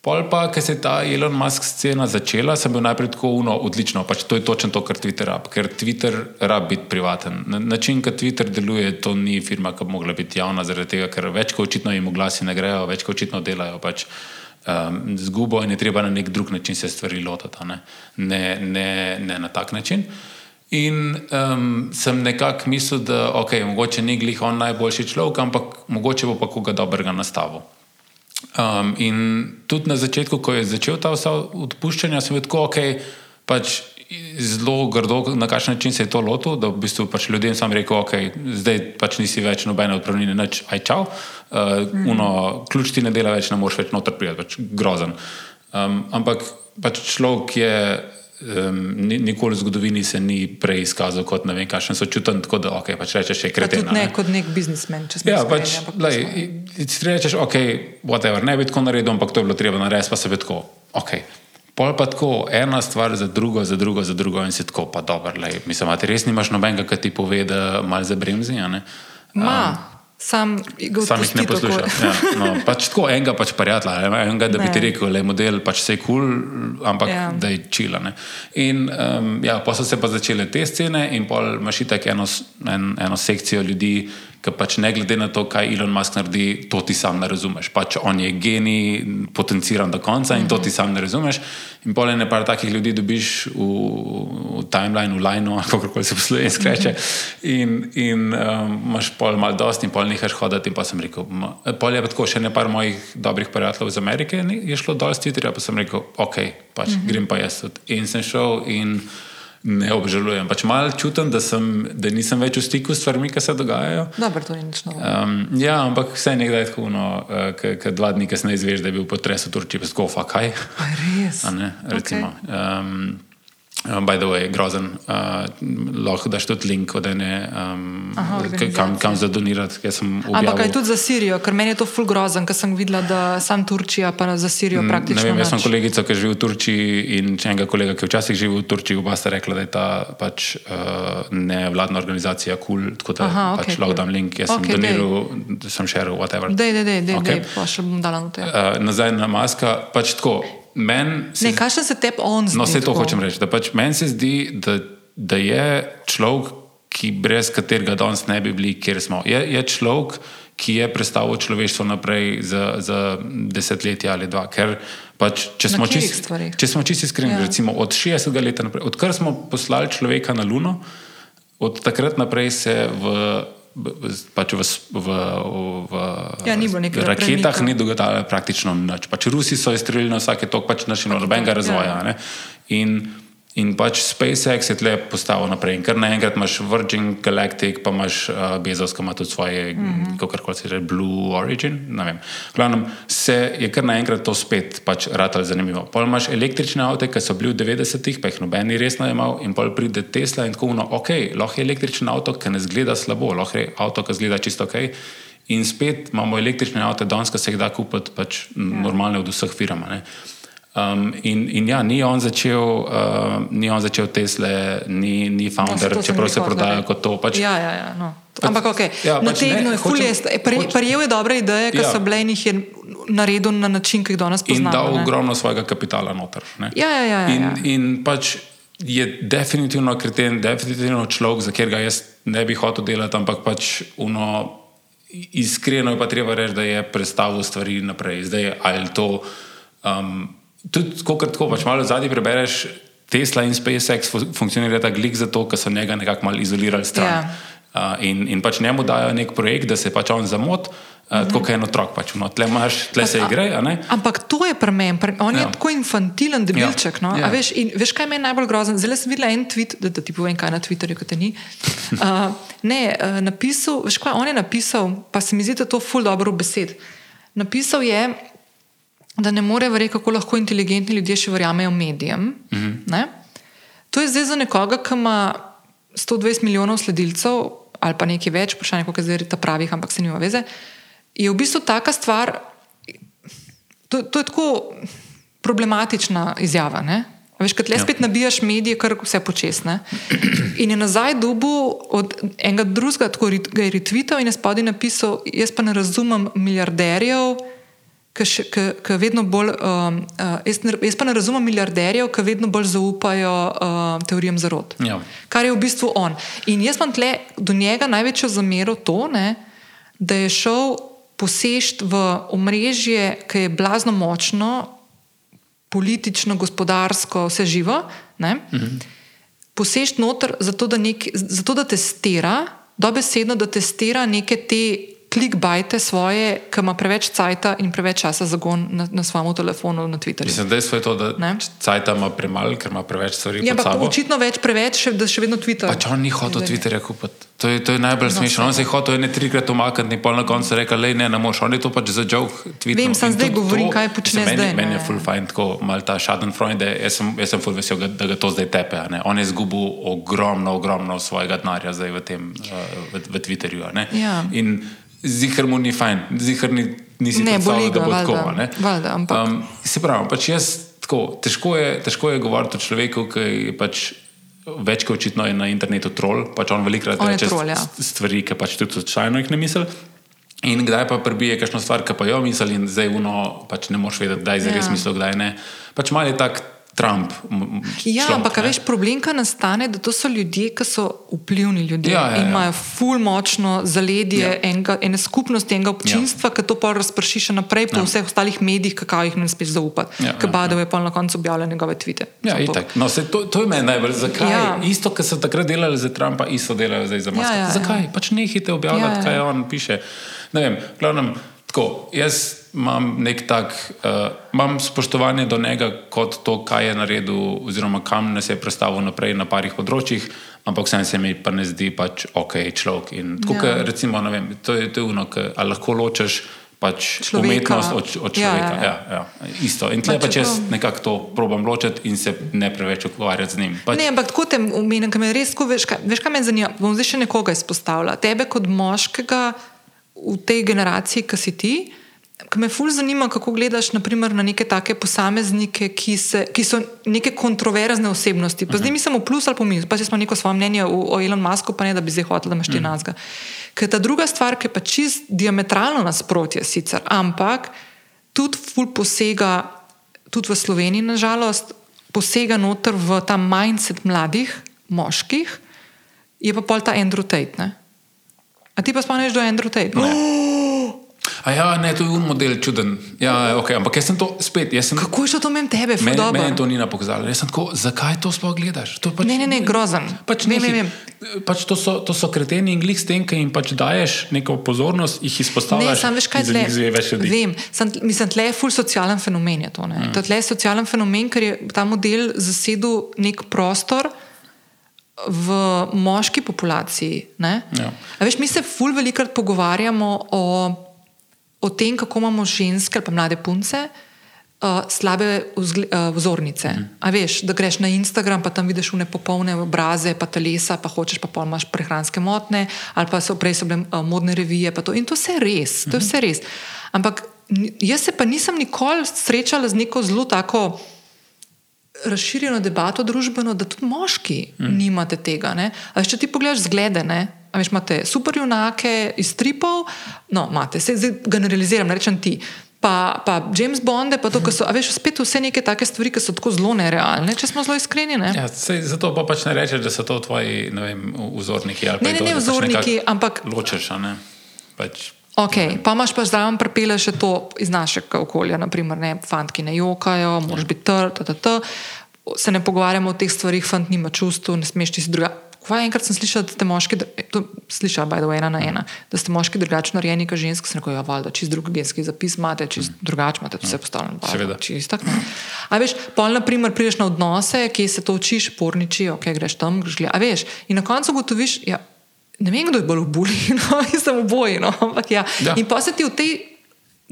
Pol pa, ker se je ta Elon Musk scena začela, sem bil najprej tako uno, odlično, pač to je točno to, kar Twitter rab, ker Twitter rab biti privaten. Na, način, ki Twitter deluje, to ni firma, ki bi mogla biti javna, zaradi tega, ker več kot očitno jim oglasi ne grejo, več kot očitno delajo pač um, zgubo in je treba na nek drug način se stvari lotiti, ne, ne, ne, ne na tak način. In um, sem nekako mislil, da okay, mogoče ni glih on najboljši človek, ampak mogoče bo pa koga dobrega nastavil. Um, in tudi na začetku, ko je začel ta vsa odpuščanja, sem da okay, pač zelo grdo, na kakšen način se je to lotil, da v bistvu pač ljudem sam rekel, ok, zdaj pač nisi več nobene odpravnine, nič, aj čau. Uh, mm. uno, ključ ti ne dela več, ne moreš več noter prijeti, pač grozen. Um, ampak pač človek je. Um, nikoli v zgodovini se ni prej izkazal kot ne vem, kakšen so čuten, tako da okay, pač rečeš, še kreten. Ne, ne kot nek biznismen, če smeš. Ja, pač, lej, ti rečeš, ok, whatever, ne bi tako naredil, ampak to je bilo treba narediti, pa se bi tako, ok. Pol pa tako, ena stvar za drugo, za drugo, za drugo, in si tako, pa dobro, mislim, ti res nimaš nobenega, ki ti pove, da mal za bremzi. Ma. Sam, sam jih ne poslušam. Ja, no, pač tako enega pač prijatelja, enega, da ne. bi ti rekel, da je model pač vse kul, cool, ampak ja. da je čila. Ne. In um, ja, pa so se pa začele te scene, in pol imaš tako eno, en, eno sekcijo ljudi, ki pač ne glede na to, kaj Elon Musk naredi, to ti sam ne razumeš. Pač on je genij, potenciran do konca in to ti sam ne razumeš. In pol ene par takih ljudi dobiš v, v timeline, v lineu, <laughs> kako koli se posloje in skreče. In, in um, imaš pol mal dosti in pol nehaš hoditi. In pa sem rekel, pol je pa tako, še ne par mojih dobrih prijateljev iz Amerike je šlo dol s Twitterja, pa sem rekel, ok, pač mm -hmm. grem pa jaz. In sem šel in ne obžalujem. Pač malo čutim, da, sem, da nisem več v stiku s stvarmi, ki se dogajajo. Dobro, to ni nič novega. Um, ja, ampak vse nekdaj tako, no, uh, ker dva dni kasneje izveš, da je bil potres v Turčiji, pa skofa kaj. Res. Ne, recimo. Okay. Um, Uh, by the way, grozen. Uh, lahko daš tudi link, da ne um, kam, kam za donirati. Ampak kaj tudi za Sirijo, ker meni je to ful grozen, ker sem videla, da sam Turčija pa za Sirijo praktično. Ne vem, jaz sem kolegica, ki živi v Turčiji in če enega kolega, ki včasih živi v Turčiji, oba sta rekla, da je ta pač uh, nevladna organizacija kul, cool, tako da Aha, okay, pač lahko dam link. Jaz okay, sem doniral, sem šeril, whatever. Dej, dej, dej, dej, okay. dej, pa še bom dala na to. Uh, nazaj na maska, pač tako. Se, ne, kaj se tebi on zdi? No, vse to hočem reči. Pač meni se zdi, da, da je človek, ki brez katerega danes ne bi bili, kjer smo. Je, je človek, ki je predstavil človeštvo naprej za, za desetletje ali dva. Ker pač, če, smo čist, če smo čisti iskreni, ja. recimo od 60 let naprej, odkar smo poslali človeka na Luno, od takrat naprej se v pač v, v, v, ja, ni raketah premika. ni dogajalo praktično nič. Pač Rusi so izstrelili na vsake tok, pač našli nobenega razvoja. Ja. In, In pač SpaceX je tle postavil naprej. In kar naenkrat imaš Virgin Galactic, pa imaš uh, Bezos, ki ima tudi svoje, mm -hmm. kako koli se reče, Blue Origin. Glavnem, se je kar naenkrat to spet pač ratelj zanimivo. Pol imaš električne avte, ki so bili v 90-ih, pa jih noben ni resno imel, in pol pride Tesla in tako uno, ok, lahko je električen avto, ki ne zgleda slabo, lahko je avto, ki zgleda čisto ok. In spet imamo električne avte, danes, ki se jih da kupiti pač ja. normalne od vseh firm. Um, in, in ja, ni on začel, uh, ni on začel Tesla, ni, ni founder, no, čeprav se prodaja kot to. Pač, ja, ja, ja, no. Ampak, ok, ja, na pač tegnu je fulje. Prijel je dobre ideje, ki ja. so bile in jih je naredil na način, ki jih danes poznamo. In dal ne? ogromno svojega kapitala noter. Ja, ja, ja, ja, in, ja. in pač je definitivno kreten, definitivno človek, za katerega jaz ne bi hotel delati, ampak pač uno, iskreno je pa treba reči, da je predstavil stvari naprej. Zdaj, ali to. Um, tudi tako, tako pač malo zadnji prebereš, Tesla in SpaceX funkcionirajo tako zato, ker so njega nekako malo izolirali stran. Yeah. Ja. Uh, in, in pač njemu dajo nek projekt, da se pač on zamot. Uh, mm -hmm. Tako je en otrok, pač, no, tle, imaš, tle se igra. Ampak to je pri meni, on ja. je tako infantilen, debilček. No? Ja. Veš, veš, kaj me je najbolj grozno? Zelo sem videl en tweet, da, da ti povem, kaj na Twitterju, kot te ni. <laughs> Uh, ne, uh, napisal, veš, kaj on je napisal, pa se mi zdi, da je to ful dobro besed. Napisal je, da ne more verjeti, kako lahko inteligentni ljudje še verjamejo medijem. Mm -hmm. To je zdaj za nekoga, ki ima 120 milijonov sledilcev ali pa nekaj več, vprašanje, kako je zdaj ta pravih, ampak se nima veze. Je v bistvu taka stvar, to, to je tako problematična izjava. Ne? Veš, kad le ja. spet nabijaš medije, kar vse počesne. In je nazaj dubu od enega drugega, tako ga je retvital in je spodaj napisal: Jaz pa ne razumem milijarderjev, ki vedno bolj, um, uh, jaz, ne, jaz pa ne razumem milijarderjev, ki vedno bolj zaupajo uh, teorijam zarod. Ja. Kar je v bistvu on. In jaz imam tle do njega največjo zamero to, ne, da je šel posešt v omrežje, ki je blazno močno, politično, gospodarsko, vse živo. Mhm. Posešt noter, zato da, nek, zato da testira, dobesedno da testira neke te klikbajte svoje, ki ima preveč cajta in preveč časa za gon na, na svojem telefonu na Twitterju. Mislim, dejstvo je to, da Ne? cajta ima premalo, ker ima preveč stvari. Ja, ampak sabo. očitno več preveč, še, da še vedno Twitter. Pač on ni hotel. Twitterja kupiti. To je, to je najbolj No, smešno. On se je hotel ene trikrat omakniti, in pol na koncu rekel, le ne, ne moš. On je to pač za joke tweetnul. Vem, In zdaj govorim, to- kaj počne mislim, zdaj, Meni, meni je full fine, tako mal ta Schadenfreude. Jaz sem, jaz sem full vesel, da ga to zdaj tepe. On je izgubil ogromno, ogromno svojega denarja zdaj v tem, uh, v, v Twitterju. Ja. In zihar mu ni fajn, zihar ni, nisi predstavljal, da bo tako. valjda, a ne. valjda, ampak- Um, se pravi, pač jaz tako, težko je, težko je govoriti o človeku, ki je pač več kot očitno je na internetu trol, pač on je reče trol, ja. st- stvari, ki pač tudi slučajno jih ne misli. In kdaj pa prebije kakšno stvar, ki pa jo misli, in zdaj uno, pač ne moš vedeti, kdaj je Ja. res mislil, kdaj ne. Pač mal je tak Trump. Ja, človek, ampak veš, problem, ki nastane, da to so ljudje, ki so vplivni ljudje Ja, ja, in ja. imajo ful močno zaledje Ja. enega, ene skupnosti, enega občinstva, ja. ki to pa razprši še naprej po Ja. ja. vseh ostalih medijih, kako jih ne smeš zaupati. Ja, Ja, ja, Ker Badev je pa na koncu objavljal njegove tvite. Ja. No, se, to, to je meni najbolj. Zakaj? Ja. Ja. Isto, kar so takrat delali za Trumpa, isto delajo zdaj za Muska. Ja, ja, Zakaj? ja. Pač nehite objavljati, Ja, ja. kaj on piše. Ne vem, glavnem, tako, jaz imam nek tak, uh, imam spoštovanje do njega kot to, kaj je naredil, oziroma kam nas je predstavil naprej na parih področjih, ampak vsem se mi pa ne zdi pač ok človek. In tako, Ja. recimo, ne vem, to je, to je uno, ki a lahko ločeš. Pač Človeka. umetnost od, od Ja, človeka. ja, Ja, ja. ja, ja. Isto. In tle Pa pač jaz nekako to probam ločiti in se ne preveč ukvarjati z njim. Pač, Ne, ampak tako te omenim, ker me res, tako, veš, kaj, veš, kaj me zanima. Bom zdaj še nekoga izpostavila. Tebe kot moškega v tej generaciji, ki si ti. Ker me ful zanima, kako gledaš naprimer, na neke take posameznike, ki, se, ki so neke kontroverzne osebnosti. Pa zdaj mi samo plus ali pominus, pa če smo neko svoje mnenje o, o Elon Musku, pa ne da bi zdaj hotel, da imaš ti nazga. Ker ta druga stvar, ki je pa čist diametralno nasprotje sicer, ampak tudi ful posega, tudi v Sloveniji, nažalost, posega noter v ta mindset mladih moških, je pa pol ta Andrew Tate. Ne? A ti pa spomniš do Andrew Tate? A ja, ne, to je un model čuden. Ja, okay, ampak jaz sem to spet. Sem, Kako je šlo to meni tebe, Meni, meni to ni napokazalo. Jaz sem tako, zakaj to sploh gledaš? To pač, Ne, ne, ne, grozen. Pač, Vem, nekaj- vem, pač to, so, to so kreteni in glih s tem, ki jim pač daješ neko pozornost, jih Ne, izpostavljaš. sam veš, kaj tle, vem, sam, mislim, tle je ful socialen fenomen. Je to, mm. Tle je socialen fenomen, ker je ta model zasedel nek prostor v moški populaciji. ne. Ja. A Veš, mi se ful velikrat pogovarjamo o, o tem, kako imamo ženske ali pa mlade punce. Uh, slabe vzgle, uh, vzornice. Mm. A veš, da greš na Instagram, pa tam vidiš une popolne obraze, pa telesa, pa hočeš, pa pol imaš prehranske motne, ali pa so prej so bile uh, modne revije. pa To. In to vse je res, to je vse res. Ampak jaz se pa nisem nikoli srečala z neko zelo tako razširjeno debato družbeno, da tudi moški mm. nimate tega. Ne? A veš, če ti pogledaš zglede, ne? A veš, imate superjunake iz tripov, no, imate, se zdaj generaliziram, ne rečem ti. Pa, pa James Bonde, pa to, kar so, a veš, spet vse neke take stvari, ki so tako zelo nerealne, če smo zelo iskreni. Ne, Ja, sej, zato pa pač ne rečeš, da so to tvoji ne vem, vzorniki. ali ne, ne, ne pač vzorniki, nekako ampak Ločeš, a ne? Pač, Okay, pa imaš pa zraven pripele še to iz našega okolja, naprimer, ne, fantki ne jokajo, moraš biti trd, ta, ta. se ne pogovarjamo o teh stvarih, fant nima čustev, ne smeš ti si druga. Kaj enkrat sem slišala, da ste moški, to slišala, by the way, ena na ena, da ste moški drugače narejeni kot ženske, sem rekel, ja, valjda, čist drug genski zapis imate, čist drugače imate, vse postavljeno. valjda, Seveda. Čist tako. ne. A veš, pol, na primer, prideš na odnose, kje se to učiš, porniči, ok, greš tam, greš gledati. A veš, in na koncu ugotoviš, ja, ne vem, kdo je bolj obuli, <laughs> no, jaz sem oboji, no, ampak ja. Ja. In pa se ti v tej,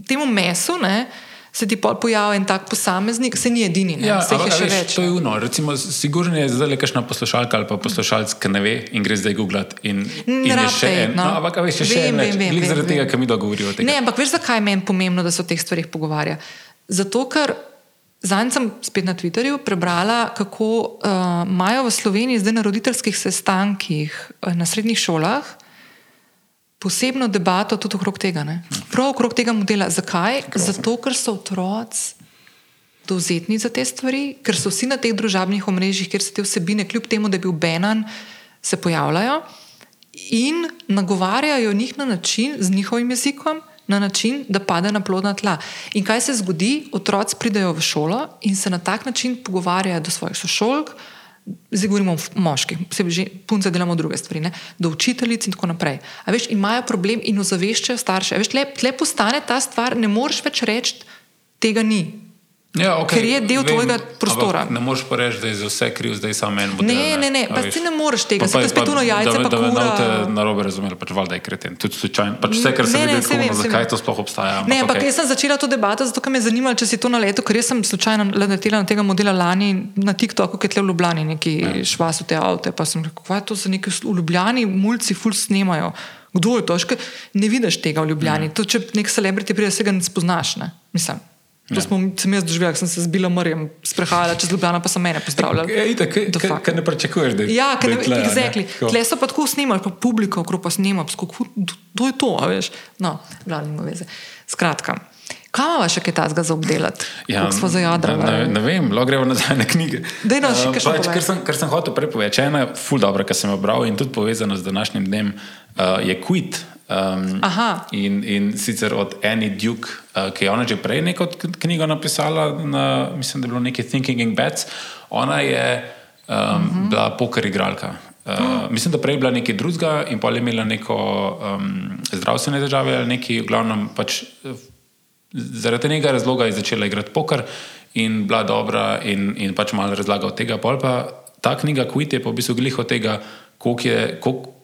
temu mesu, ne, se ti pojavi en tak posameznik, se ni edini, ne, Ja, se jih je še veš, več. To je uno. Recimo, sigurno je zdaj kakšna poslušalka ali pa poslušalec, ki ne ve in gre zdaj googlati. In, in je rabite še en. no. No, ampak veš, je še Vem, en več. vem, vem, vem, zaradi tega, vem. ker mi dogovorijo o tem. Ne, ampak veš, zakaj je meni pomembno, da se o teh stvarih pogovarja? Zato, ker zadnjič sem spet na Twitterju prebrala, kako uh, imajo v Sloveniji zdaj na roditeljskih sestankih uh, na srednjih šolah posebno debato tudi okrog tega. Ne? Prav okrog tega modela. Zakaj? Zato, ker so otroci dovzetni za te stvari, ker so vsi na teh družabnih omrežjih, kjer se te vsebine, kljub temu, da je bil Benan, se pojavljajo in nagovarjajo njih na način, z njihovim jezikom, na način, da pade na plodna tla. In kaj se zgodi? Otroci pridejo v šolo in se na tak način pogovarjajo do svojih sošolk, zdaj govorimo o moških, posebej že punce delamo druge stvari, ne, do učiteljic in tako naprej. A veš, imajo problem in ozaveščajo starše. A veš, tle, tle postane ta stvar, ne moreš več reči, tega ni. Ja, okay, Ker je del tvojega prostora. Ne moreš pa reči, da je za vse kriv zdaj samo en model. Ne, ne, ne, a pa ti ne moreš tega, Pa- pa- spet ono jajce da, pa da me ne boste narobe razumeli, pač valjda je kreten. Tudi slučajno, pač vse, kar sem Ne, ne, videl, vem, tako, zakaj vem. to sploh obstaja. Ne, ampak okej. jaz sem začela to debato, zato ker me je zanimalo, če si to na leto, ker jaz sem slučajno letela na tega modela lani na TikToku, ki je tle v Ljubljani neki ja. švas v te avte. Pa sem rekel, kaj je to za neki v Ljubljani, mulci ful snemajo. Kdo je to? Ške, ne vidiš tega v Ljubljani. Ja. To, če nek celebrity pride, se ga ne spoznaš. Ne? Mislim. To ja. smo, sem jaz doživela, sem se z Bilom Murjem sprehajala čez Ljubljano, pa so mene pozdravljali. Ja, itak, kaj- The kaj- fuck. kaj ne pričakuješ, da je Ja, ker da ne je exactly. Tako. Tle so pa tako snimali, pa publika okrog pa snima, to je to, veš. No, glavno veze. Skratka, kaj ima še kaj tazga za obdelati? Ja, smo zajadrali. Ne, ne, vem, lahko gremo nazaj na knjige. Daj, no, še Eh, kakšno pač, povej. kar, sem, kar sem hotel prej povedati, ena ful dobra, ki sem jo bral in tudi povezana z današnjim dnem, uh, je Quit. Um, Aha. in, in sicer od Annie Duke, uh, ki je ona že prej neko knjigo napisala, na, mislim, da je bilo nekaj Thinking in Bats. Ona je um, uh -huh. bila poker igralka. Uh, mislim, da prej je bila nekaj drugega in pa je imela neko um, zdravstvene težave ali nekaj, v glavnem pač eh, zaradi tega razloga je začela igrati poker in bila dobra, in, in pač malo razlaga od tega. Pol pa ta knjiga Quit je pa v bistvu glih od tega, koliko je. Koliko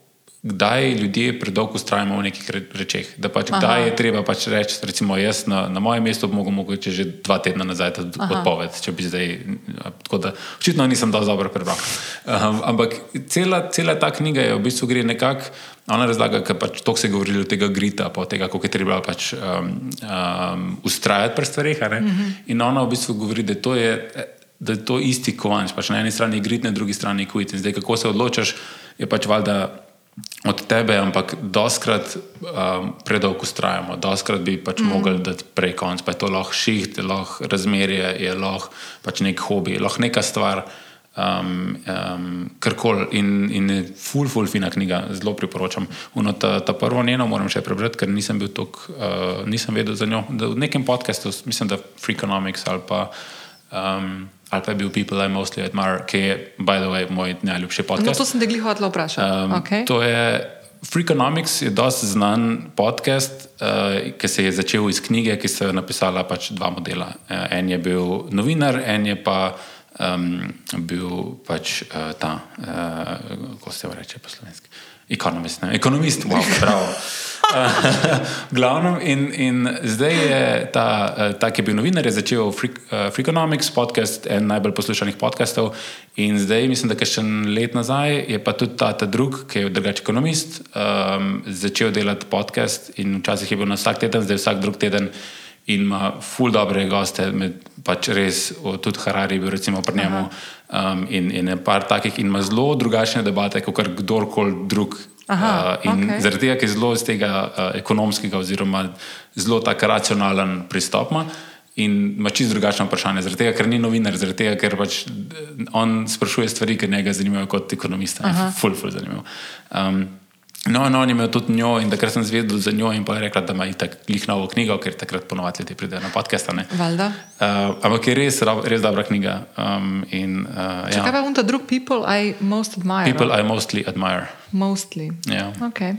Kdaj ljudje predolgo ustrajamo v nekih re- rečeh, da pač kdaj je treba pač reči, recimo jaz na, na mojem mestu bi mogel mogoče že dva tedna nazaj odpoved, če bi zdaj, tako da očitno nisem dovolj dobro prebral. Um, ampak cela, cela ta knjiga je v bistvu gre nekako, ona razlaga, ker pač to se je govorilo od tega grita, pa od tega, koliko je treba pač um, um, ustrajati pri stvareh, a ne? in ona v bistvu govori, da to je da je to isti kovanč. Pač na eni strani je grit, na drugi strani je kvit. In zdaj, kako se odločaš, je pač valjda od tebe, ampak doskrat um, predolgo ustrajamo, doskrat bi pač mm. mogli dati prej konc. Pa je to lahko šiht, je lahko razmerje, je lahko pač nek hobi, lahko neka stvar. Um, um, Karkoli in, in je full, full fina knjiga, zelo priporočam. Uno, ta, ta prvo njeno moram še prebrati, ker nisem bil tako, uh, nisem vedel za njo. Da v nekem podkastu, mislim, da Freakonomics ali pa. Um, ali pa je bil People I Mostly Admire, ki je, by the way, moj najljubši No, podcast. to sem te glih hotel vprašati. Um, okay. To je Freakonomics, je dosti znan podcast, uh, ki se je začel iz knjige, ki so jo napisala pač dva modela. Uh, en je bil novinar, en je pa um, bil pač uh, ta, uh, kako se reče po slovenski. Ekonomist, ne? ekonomist, wow, bravo. V <laughs> glavnem, in, in zdaj je ta, eh, ta, ki je bil novinar, je začel Freak, uh, Freakonomics podcast, en najbolj poslušanih podcastov. In zdaj, mislim, da še en let nazaj, je pa tudi ta, ta drug, ki je drugačen ekonomist, um, začel delati podcast. In včasih je bil na vsak teden, zdaj vsak drug teden. In ima ful dobre goste, med, pač res, o, tudi Harari je bil recimo pri njemu. Um, in, in je par takih, in ima zelo drugačne debate, kot kdorkoli drug. Aha, uh, in okej. zaradi tega, ker je zelo iz tega uh, ekonomskega, oziroma zelo tak racionalen pristop. Ima. In ima čisto drugačno vprašanje, zaradi tega, ker ni novinar, zaradi tega, ker pač eh, on sprašuje stvari, ki njega zanimajo kot ekonomista. Ful, ful zanimivo. Um, no, no, on je imel tudi njo in takrat sem zvedel za njo in pa je rekla, da ima itak glih novo knjigo, ker takrat ponovadi ljudje pridejo na. Valjda. Uh, ampak je res, res dobra knjiga. Um, in, uh, Če ja. kaj pa unta drug people I most admire? People I mostly admire. Mostly. Ja. Okay.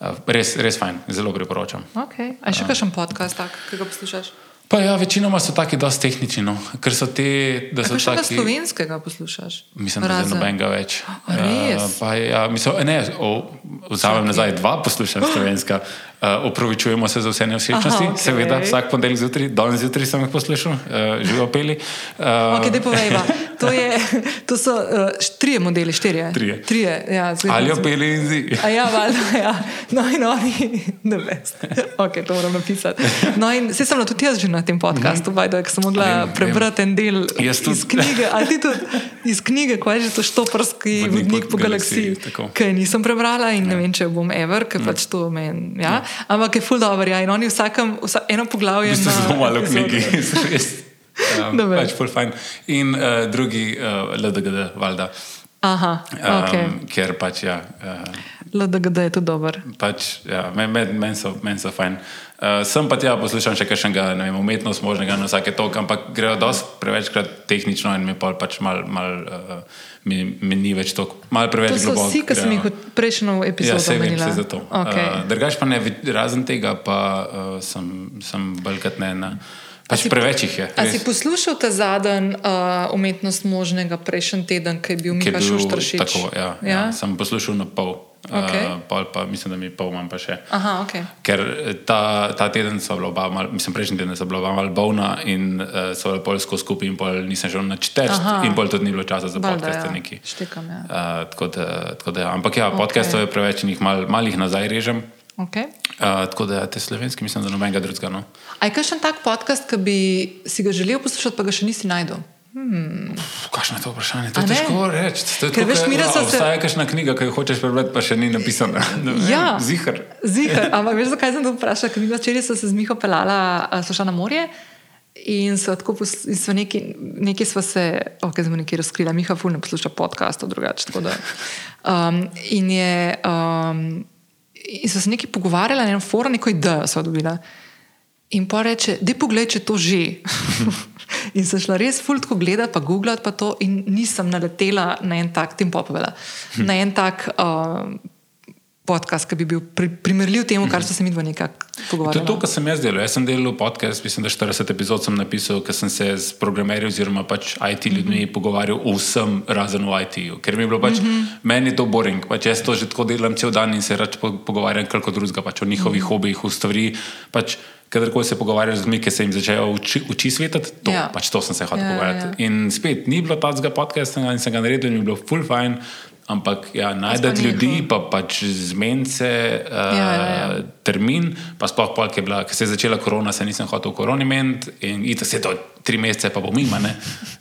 Uh, res, res fajn, zelo priporočam. Okay. A še kakšen podcast, tak, ki ga poslušaš? Pa ja, večinoma so taki dosti tehnični, no? ker so te, da so kakšnega taki. slovenskega poslušaš? Mislim, da je Razen- nobenega več. A res? Uh, pa ja, mislim, ne, o, vzamem nazaj dva poslušam slovenska. Uh, opravičujemo se za vse nevšečnosti, Aha, okej. seveda, vsak ponedeljek zjutraj, danes zjutraj sem jih poslušal, uh, živo peli. Uh, Okay, povejva. <laughs> To, je, to so uh, trije modeli, štirje. Trije. trije ja, ali jo peli in zi. A ja, valjda, ja. No in oni, <laughs> ne veš. Ok, to moram napisati. No in se sem tudi jaz že na tem podkastu, mm -hmm. ker sem mogla Vem, vem. prebrati en del iz knjige, ali ti tudi iz knjige, ko je že to štoparski Vodnik po galaksiji, ki nisem prebrala in ne vem, če bom ever, ker pač to meni, ja. Ampak je full dobro, ja. In oni vsakem, vsa, eno poglavje na zelo malo <laughs> knjigi, <laughs> res. Um, Dobro. pač full fajn. In uh, drugi, uh, LDGD, valjda. Aha, ok. Um, ker pač ja. Uh, LDGD je to dober. Pač, ja, Meni men, men so, men so fajn. Uh, sem pa tja poslušam še kakšnega ne vem, umetnost možnega na vsake tok, ampak grejo dosti prevečkrat tehnično in mi pa pač mal, mal uh, mi, mi ni več to, mal To preveč so globoko. vsi, ki sem jih v prejšnjo Ja, se vem, omenila. se zato. Okay. Uh, drugač pa ne, razen tega pa uh, sem, sem balkat ne na. A Pač si- preveč jih je. A si poslušal ta zadnji uh, umetnost možnega prejšnji teden, ki je bil je Miha bil Šuštršič? Tako, ja. ja? Ja, sem poslušal na pol. Okej. Uh, pol pa mislim, da mi pol manj pa še. Aha, ok. Ker eh, ta, ta teden so bila oba, mal, mislim, prejšnji teden so bila oba malo bolna in uh, so bila polsko skupaj, in pol nisem šel na Aha. in pol tudi ni bilo časa za podcaste. ja. neki. Štekam, ja. Uh, tako da, tako da, ja. Ampak ja, okay. podcastov je preveč in jih mal, malih nazaj režem. Okay. Uh, tako da te slovenski, mislim, da nobenega drugega. No. A je kakšen tak podcast, ki bi si ga želel poslušati, pa ga še nisi najdel? Kakšno je to vprašanje? To je težko reči. To je Ker tako, veš, ja, sva se- Obstaja kakšna knjiga, ki jo hočeš prebrati, pa še ni napisana. <laughs> Ja. Zihar. Zihar, <laughs> ampak veš, zakaj sem to vprašala? Ker mi včeraj so se z Miho pelala, sva šla na morje. In so tako, pos- in sva neki, nekaj sva se, ok, zdaj smo nekaj razkrila, Miha ful ne posluša podcastov drugače. <laughs> Um, in je, um, in so se nekaj pogovarjala, na enem foru, neko idejo sva dobila. In pa reče, da poglej, če to že. <laughs> in sem šla res fultko gledati, pa googlati pa to, in nisem naletela na en tak, tem popovela, na en tak uh, podcast, ki bi bil pri, primerljiv temu, kar so se mi dva nekako To je pogovarjali. to, kar sem jaz delal. Jaz sem delal podcast, mislim, da 40 epizod sem napisal, ker sem se s programerji oziroma pač IT ljudmi mm -hmm. pogovarjal o vsem, razen o IT-ju. Ker mi je bilo pač, mm -hmm. meni je to boring. Pač jaz to že tako delam cel dan in se rač po, pogovarjam kako drugega, pač o njihovih mm -hmm. hobijih, o stvari. Pač, Kadarkoli se pogovarjaš z ljudmi, ki se jim začnejo uči, uči svetati, to, Ja. ja. pač to sem se hotel Ja, ja, pogovarjati. ja. Ja. In spet, ni bilo tazga podcasta in sem ga naredil in je bilo full fine, ampak ja, najdete ljudi, ful. pa pač zmence, uh, Ja, ja, ja. termin, pa sploh pol, ki je bila, ker se je začela korona, se nisem hotel v koroni meniti in itak se to tri mesece, pa bo mima, ne.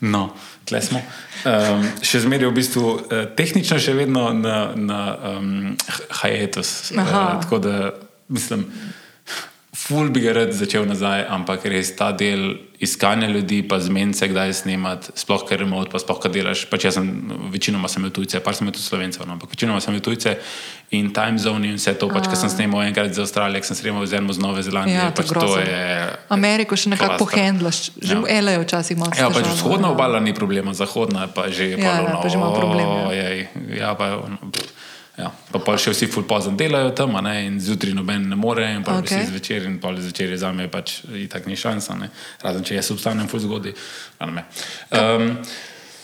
No, tle smo. Um, še zmeraj v bistvu uh, tehnično še vedno na, na um, hiatus. Aha. Uh, tako da mislim. Ful bi ga rad začel nazaj, ampak res ta del iskanja ljudi, pa zmence, kdaj snemati, sploh ker remote, pa sploh kar delaš. Pač jaz sem večinoma sem tujce, par sem tudi slovencev, no, ampak večinoma sem tujce in time zone in vse to. Pač, ker sem snemal enkrat za Avstralijo, ker sem snemal z enim z Nove Zelandije. Ja, pač to je. Ameriko še nekako pohendlaš, že Ja. L.A. včasih malo Ja, pač vzhodna ja. obala ni problema, zahodna pa že je Ja, ja, pa pa že ima problem, ja. Ja, pa, pff, ja, pa pol še vsi ful pozno delajo tam, ne, in zjutraj noben ne more, in pa okay. vsi zvečer, in pol zvečer je za me pač itak ni šansa, ne, razen če jaz obstanem ful zgodaj. Um,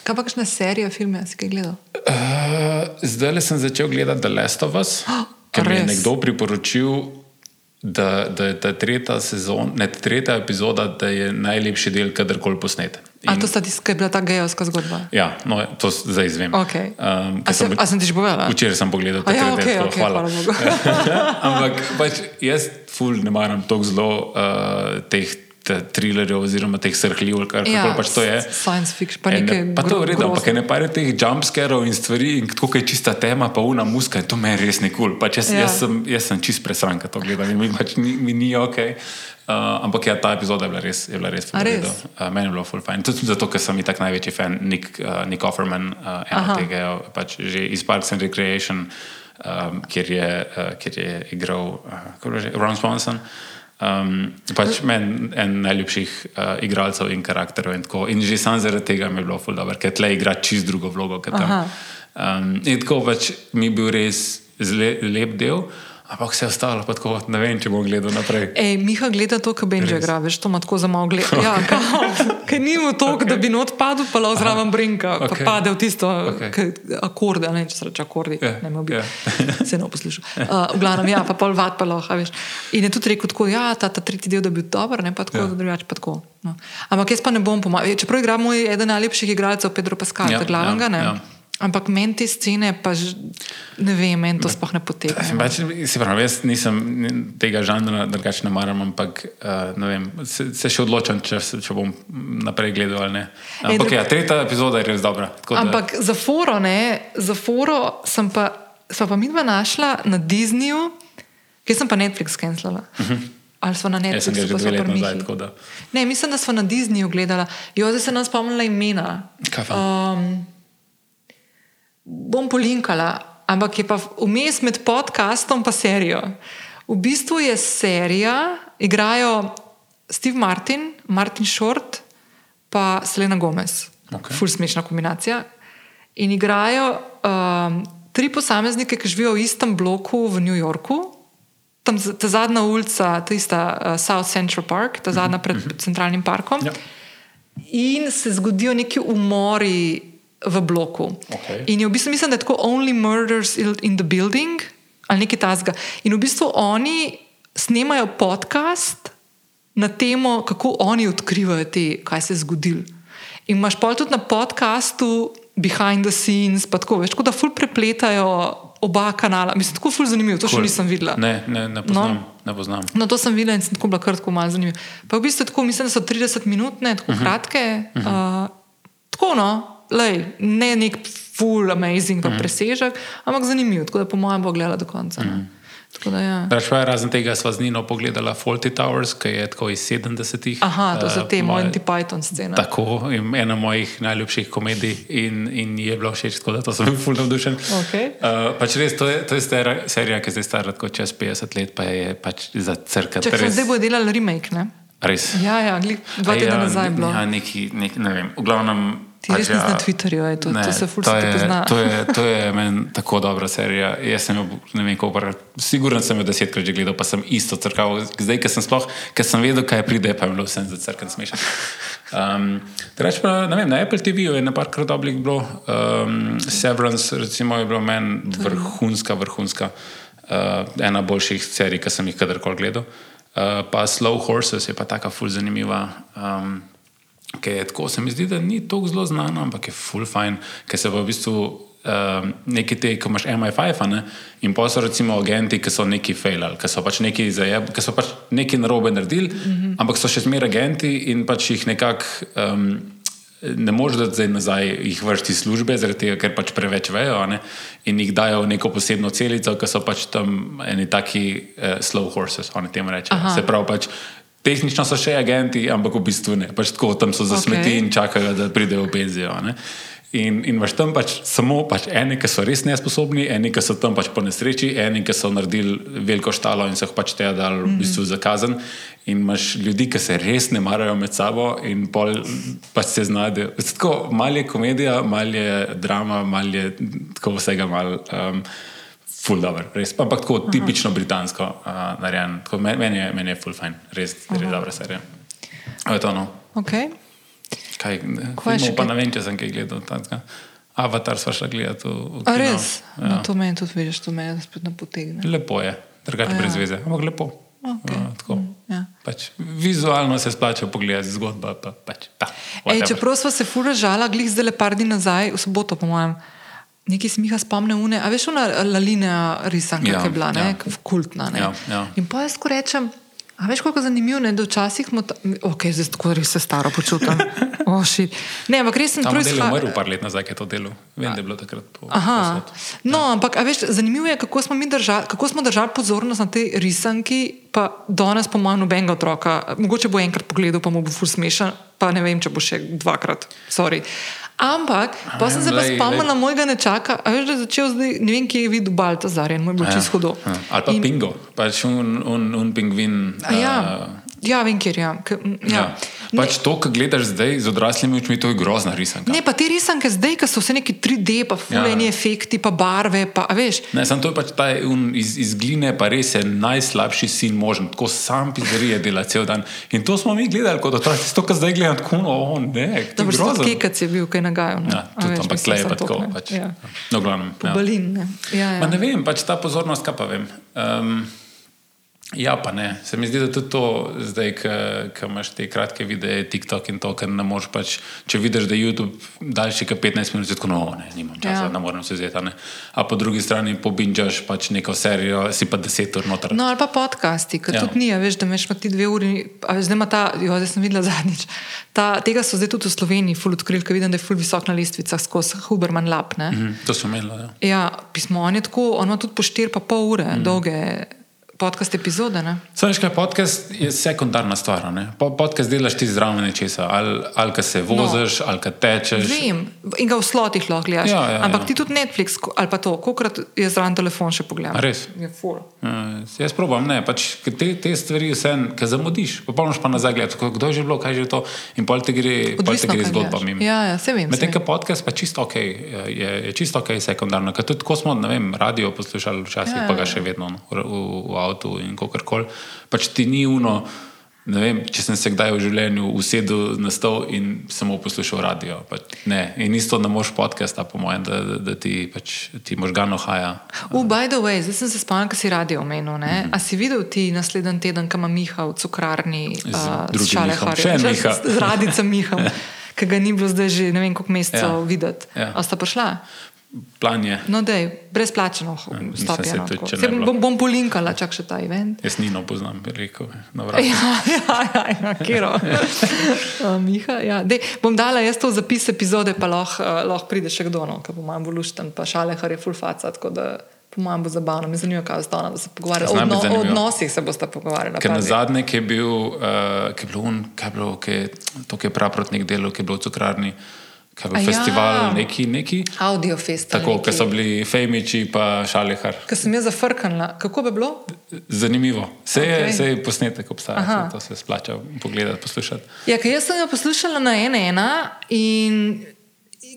Kaj pa kakšna serija, filme si gledal? Uh, zdaj le sem začel gledati The Last of Us, <gasps> ker mi je res? nekdo priporočil, da, da je ta tretja sezona, ne tretja epizoda, da je najlepši del, kadarkoli posnet. A to sta tiska, ki je bila ta gejovska zgodba? Ja, no, to zdaj izvem. Okej. Um, A, se, a sem ti že povedala? Včeraj sem pogledal A ja, takrat, okej, tako, okej, hvala. hvala. <laughs> Ampak pač jaz ful ne maram tako zelo uh, teh te trilerjev oziroma teh srhljiv, kar Ja, ja, pač to je. science fiction, pa nekaj pa to je v redu, ampak ne pare teh jumpscarov in stvari, in tako je čista tema, pa una muska, in to meni res ne kul. Cool. Pač jaz, Ja. ja. jaz, sem, jaz sem čist presran, ko to gledam in mi pač ni, mi ni ok. Uh, ampak ja, ta epizoda je bila res, je bila res A ful v res? redu. Uh, meni je bilo full fine. Tudi zato, ker sem itak največji fan Nick, uh, Nick Offerman, uh, ena tega, pač že iz Parks and Recreation, um, kjer, je, uh, kjer je igral uh, je Ron Swanson. Um, pač meni en najljubših uh, igralcev in karakterov. In, tako. in že sam zaradi tega mi je bilo ful dobro, ker tle igra čist drugo vlogo. kot tam. Aha. Um, in tako pač mi je bil res zle, lep del, ampak vse ostalo pa tako, ne vem, če bom gledal naprej. Ej, Miha gleda to, kar Benji igra, veš, to ima tako za malo gleda. Ja, <laughs> kao, ker ni mu to, okay. da bi not padel, pa lahko zraven brinka, pa Okej. pade v tisto okay. akorde, a ne če se reče akordi, Ja, ne me bi ja. <laughs> se ne poslušal. Uh, v glavnem, ja, pa pol vat pa lahko, a veš. In je tudi rekel tako, ja, ta, ta tretji del, da bi bil dober, ne pa tako, Ja. ja. drugače pa tako. No. Ampak jaz pa ne bom pomagal, čeprav igra moj eden najlepših igralcev, Pedro Pascal, Ja, ja, glavnega, ja, ne. ja. Ampak meni te scene, pa ne vem, meni to sploh ne potegne. Pač, se pravi, jaz nisem ni- tega žanra, drugače ne maram, ampak uh, ne vem, se, se še odločam, če, če bom naprej gledal ali ne. Ampak drug- ja, tretja epizoda je res dobra. tako da- Ampak za foro, ne, za foro sem pa, sva pa midva našla na Disneyju, kjer sem pa Netflix cancelala. Uh -huh. Ali smo na Mhm. Sem Netflixu, nazaj, Mihi. tako da. Ne, mislim, da smo na Disneyju gledala. Jo, zdaj se nam spomnila imena. Kaj pa? Um, bom polinkala. ampak je pa vmes med podcastom in serijo. V bistvu je serija, igrajo Steve Martin, Martin Short, pa Selena Gomez. Okay. Ful smešna kombinacija. In igrajo um, tri posameznike, ki živijo v istem bloku v New Yorku. Tam ta zadnja ulica, ta ista uh, South Central Park, ta zadnja pred centralnim parkom. Ja. In se zgodijo neki umori v bloku. Okej. In je v bistvu, mislim, da je tako Only Murders in the Building ali nekaj tasga. In v bistvu oni snemajo podcast na temo, kako oni odkrivajo te, kaj se je zgodilo. In imaš pa tudi na podkastu behind the scenes, pa tako več, tako da ful prepletajo oba kanala. Mislim, tako ful zanimivo, to cool. še nisem videla. Ne, ne, ne poznam. No. Ne poznam. No, to sem videla in sem tako bila kratko malo zanimiva. Pa v bistvu tako, mislim, da so 30 minut, ne tako uh -huh. kratke. Uh, tako no, lej, ne nek full amazing, uh -huh. presežek, ampak zanimiv, tako da po mojem bo gledala do konca. Uh. Tako da ja. Račvaj, razen tega sva z Nino pogledala Faulty Towers, ki je tako iz 70-ih. Aha, to so Eh, te moje- Monty Python scene. Tako, ena mojih najljubših komedij in, in je bilo všeč, tako da to sem bil fulno navdušen. Okej. Uh, pač res, to je, to je stara, serija, ki je zdaj stara tako čez 50 let, pa je pač za crkati. Čakaj, zdaj bo delala remake, ne? Res. Ja, ja, dva A tedna ja, nazaj je bilo. Ja, neki, neki, ne vem, v glavnem. Ti res nisi na Twitterju, je to- ful to se ti je- pozna. To je, to je meni tako dobra serija. Jaz sem jo, ne vem, koliko, siguren sem jo desetkrat že gledal, pa sem isto crkal. Zdaj, ker sem sploh, ker sem vedel, kaj pride, pa je bilo vse za crkven smešen. Um, Reč pa, ne vem, na Apple TV-ju je nekajkrat dobrih bilo. Um, Severance, recimo, je bilo meni vrhunska, vrhunska. Uh, ena boljših serij, ki sem jih kadarkoli gledal. Uh, pa Slow Horses je pa taka ful zanimiva. Um, Ki je tako, se mi zdi, da ni tako zelo znana, ampak je full fine, ker se v bistvu um, neki te, ki imaš MI5, a ne, in pa so recimo agenti, ki so neki failali, ki so pač neki zajeb, ki so pač neki narobe naredili, mm -hmm. ampak so še zmeraj agenti in pač jih nekako. Um, Ne moreš da zdaj nazaj jih vršiti službe, zaradi tega, ker pač preveč vejo a ne, in jih dajo v neko posebno celico, ki so pač tam eni taki uh, slow horses, oni temu rečejo. Se pravi, pač, tehnično so še agenti, ampak v bistvu ne. Pač tako tam so za Okej. smeti in čakajo, da pridejo v penzijo. a ne. In, in imaš tam pač samo pač eni, ki so res nesposobni, eni, ki so tam pač po nesreči, eni, ki so naredili veliko štalo in so jih pač te dali v bistvu za kazen. In imaš ljudi, ki se res ne marajo med sabo in pol pač se znajdejo. Tako mal je komedija, mal je drama, mal je tako vsega mal. Um, Ful dobro, res. Ampak tako Aha. tipično britansko uh, narejen. Tako, men- Meni je, meni je ful fajn, res, res dobra serija. A je to no. Okay. Kaj, Kaj še pa ne vem, če sem kaj gledal. takega. Avatar sva šla gledati v, v A kino. res? Ja. No, to meni tudi vidiš, to me spet ne potegne. Lepo je, drugače A ja. brez veze, ampak lepo. Okej. Ja, tako. Ja. Pač, vizualno se splača pogledati zgodba. Pa, pač, pa, Ej, čeprav smo se fura žala, glih zdaj le par dni nazaj, v soboto, po mojem, nekaj smiha spomne une, a veš, ona Lalina risanka, Ja, ki je bila, ne, ja. ja. kultna. Ne? Ja, ja. In pa jaz ko rečem, a veš, koliko zanimivo je, da včasih smo, ta, ok, zdaj tako res se staro počutim. shit. ne, ampak res sem model je izha- umrl par let nazaj, ki je to delo. Vem, da je bilo takrat po. Aha. No, ampak a veš, zanimivo je, kako smo, mi držali, kako smo držali pozornost na tej risanki, pa danes, po mojem, nobenega otroka. Mogoče bo enkrat pogledal, pa mu bo fur smešen, pa ne vem, če bo še dvakrat. Sorry. Ampak, pa sem se pa glej, spomnila mojega nečaka, a veš, da je začel zdaj, ne vem, kje je videl Baltazar in moj bo čisto hudo. Ja. Ali pa In- Pingo, pač un, un, un pingvin. Ja, uh, ja, vem, kjer je. Ja. K- Ja. Ja. Pač to, kar gledaš zdaj z odraslimi očmi, to je grozna risanka. Ne, pa te risanke zdaj, ki so vse neki 3D, pa fuleni Ja. ja. efekti, pa barve, pa a veš. Ne, samo to je pač ta un, iz, iz gline, pa res je najslabši sin možen, tako sam pizzerije dela cel dan. In to smo mi gledali kot otroci, to, kar zdaj gledam, tako no, oh, ne, Dobro, grozno. kekac je bil, kaj nagajal. ne. Ja, tudi, veš, ampak tle je pa tako. ne. Pač. Ja. No, glavnem. Ja. Balin, ne. Ja, Ma ja. ne vem, pač ta pozornost, kaj pa vem. Um, ja, pa ne. Se mi zdi, da tudi to, zdaj, ko imaš te kratke videe, TikTok in to, ker ne moreš pač, če vidiš, da je YouTube daljši kot 15 minut, tako, no, ne, nimam časa, Ja. ne morem se vzeti. a po drugi strani pobinčaš pač neko serijo, si pa 10 ur noter. No, ali pa podcasti, ki Ja. tudi ni, veš, da imaš ti dve uri, a veš, zdaj ima ta, jo, zdaj sem videla zadnjič. Ta, tega so zdaj tudi v Sloveniji ful odkrili, ker vidim, da je ful visok na lestvicah skozi Huberman Lab. Ne? Mhm, to sem imel. Ja. Ja, pismo, on je tako, on ima tudi po 4 pa pol ure mm. dolge podcast epizode. Ne? Saj, kaj, podcast je sekundarna stvar. ne. Po, podcast delaš ti zraven nečesa, ali, ali ka se voziš, no. ali ka tečeš. Vem, in ga v slotih lahko gledaš. Ja, ja, Ampak ja. ti tudi Netflix ali pa to, kolikrat je zraven telefon še pogledal. Res? Je full. Uh, jaz probam, ne, pač te, te stvari vse, ki zamudiš, popolnoma pa nazaj gledati, kdo je že bilo, kaj je že to, in pol te gre, pol te Odvisno, gre zgodba gledaš. mimo. Ja, ja, saj vem, Medtem, ko podcast pa čisto ok, je, je čisto ok sekundarno, ker tudi ko smo, ne vem, radio poslušali včasih, Ja, ja, pa ga ja. še vedno no, v, v, v avtu in kakorkoli, pač ti ni uno. Vem, če sem se kdaj v življenju usedel na stol in samo poslušal radio. Pač ne, in isto ne moš podcasta, po mojem, da, da, da ti, pač, ti možgan ohaja. Uh, by the way, zdaj sem se spomnil, kaj si radio omenil. Mm -hmm. A si videl ti naslednji teden, kam ima Miha v cukrarni Z uh? Še en Z- Miha. Radicem Mihom, <laughs> ki ga ni bilo zdaj že ne vem koliko mesecev ja. videti. Ja. A sta prišla? Plan je. No, da je vstop. saj No, tako. če ne Saj bi bilo. bom, bom polinkala, čak še ta event. Jaz nino poznam, rekel. vratu. Ja, ja, ja, ja kero. Uh, <laughs> Miha, ja. Dej, bom dala jaz to zapis epizode, pa lahko uh, lahko pride še kdo, no, ki bo manj volušten, pa šale, kar je full faca. tako da Po mojem bo zabavno, me zanima, kaj ostane, da se pogovarjamo. Biti odno, o odnosih se boste pogovarjali. Ker na zadnje, ki je bil, uh, ki je bil, un, kaj je bilo, ki je, to, ki je prav proti nek delu, ki je bil v cukrarni, ki je bil ja. festival, neki, neki. Audio festival. Tako, ki so bili Fejmiči pa Šalihar. Ker sem jaz zafrknila, kako bi bilo? Zanimivo. Vse je, okay. je posnetek obstaja, Aha. to se splača pogledati, poslušati. Ja, ker jaz sem ga poslušala na ena ena in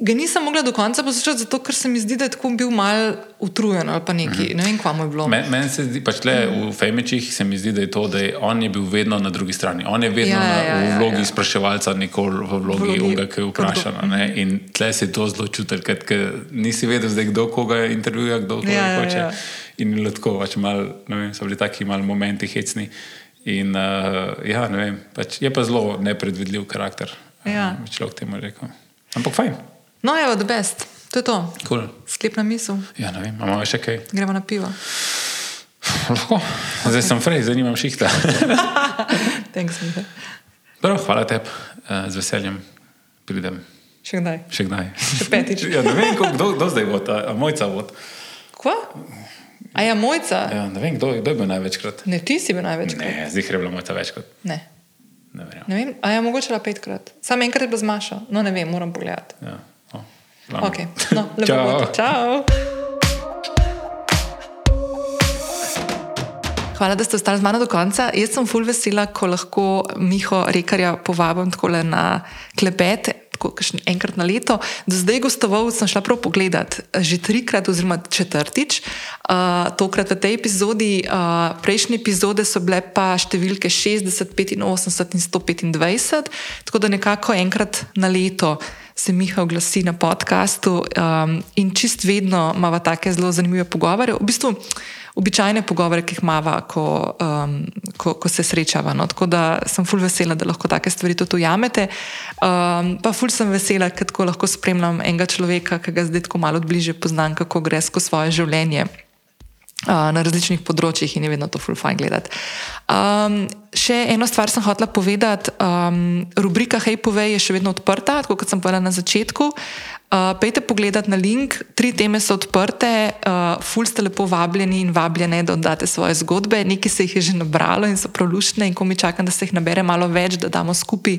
ga nisem mogla do konca poslušati, zato ker se mi zdi, da je tako bil mal utrujen ali pa neki. Ne vem, kam je bilo. Meni men se zdi, pač le v Fejmičih se mi zdi, da je to, da je on je bil vedno na drugi strani. On je vedno Ja, ja, ja, na, v ja, vlogi ja. ja. spraševalca, nikoli v vlogi unga, ki je vprašan. a ne. In tle se je to zelo čutil, ker nisi vedel, zdaj, kdo koga intervjuja, kdo koga Ja, ja, hoče. ja. In je bilo tako, pač mal, ne vem, so bili taki mali momenti hecni. In uh, ja, ne vem, pač je pa zelo nepredvidljiv karakter, Ja. bi človek temu rekel. Ampak fajn, No, evo, the best. To je to. cool. Sklepna misel. Ja, ne vem, imamo še kaj. Gremo na pivo. Lahko. Zdaj sem frej, zdaj nimam šihta. <laughs> Thanks. Prav, hvala tebi, uh, z veseljem pridem. Še kdaj? Še kdaj? Še petič. <laughs> ja, ne vem, kdo, kdo zdaj bo, a, mojca bo. Kva? A ja, mojca? Ja, ne vem, kdo, kdo je bil največkrat. Ne, ti si bil največkrat. Ne, zdaj je bila mojca večkrat. Ne. Ne ne vem, a ja, mogoče la petkrat. Sam enkrat je bila zmaša. No, ne vem, moram pogledati. Ja, Ok, no, lepo. Čau. bo. Čau. Hvala, da ste ostali z mano do konca. Jaz sem full vesela, ko lahko Miho Rekarja povabim tako na klepet. tako Enkrat na leto. Do zdaj gostoval sem šla prav pogledat, že trikrat, oziroma četrtič, uh, tokrat v tej epizodi. Uh, prejšnje epizode so bile pa številke 60, 85 in 125, tako da nekako enkrat na leto se Miha oglasi na podkastu um, in čist vedno imamo take zelo zanimive pogovore. V bistvu, običajne pogovore, ki jih imamo, ko, um, ko, ko se srečava. No? Tako da sem ful vesela, da lahko take stvari tudi ujamete. Um, pa ful sem vesela, ker tako lahko spremljam enega človeka, ki ga zdaj tako malo bliže poznam, kako gre skozi svoje življenje. Na različnih področjih in je vedno to ful fajn gledati. Um, še eno stvar sem hotela povedati. Um, rubrika Hej, povej je še vedno odprta, tako kot sem povedala na začetku. Uh, pejte pogledat na link, tri teme so odprte, uh, ful ste lepo vabljeni in vabljene, da oddate svoje zgodbe. Nekaj se jih je že nabralo in so prav luštne, in ko mi čakam, da se jih nabere malo več, da damo skupaj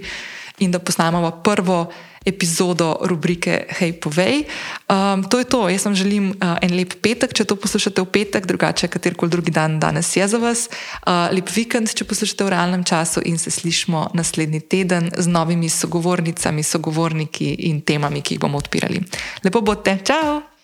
in da posnamemo prvo epizodo rubrike Hej, povej. Um, to je to. Jaz vam želim uh, en lep petek, če to poslušate v petek, drugače katerkoli drugi dan danes je za vas. Uh, lep vikend, če poslušate v realnem času in se slišmo naslednji teden z novimi sogovornicami, sogovorniki in temami, ki jih bomo odpirali. Lepo bodite, čau!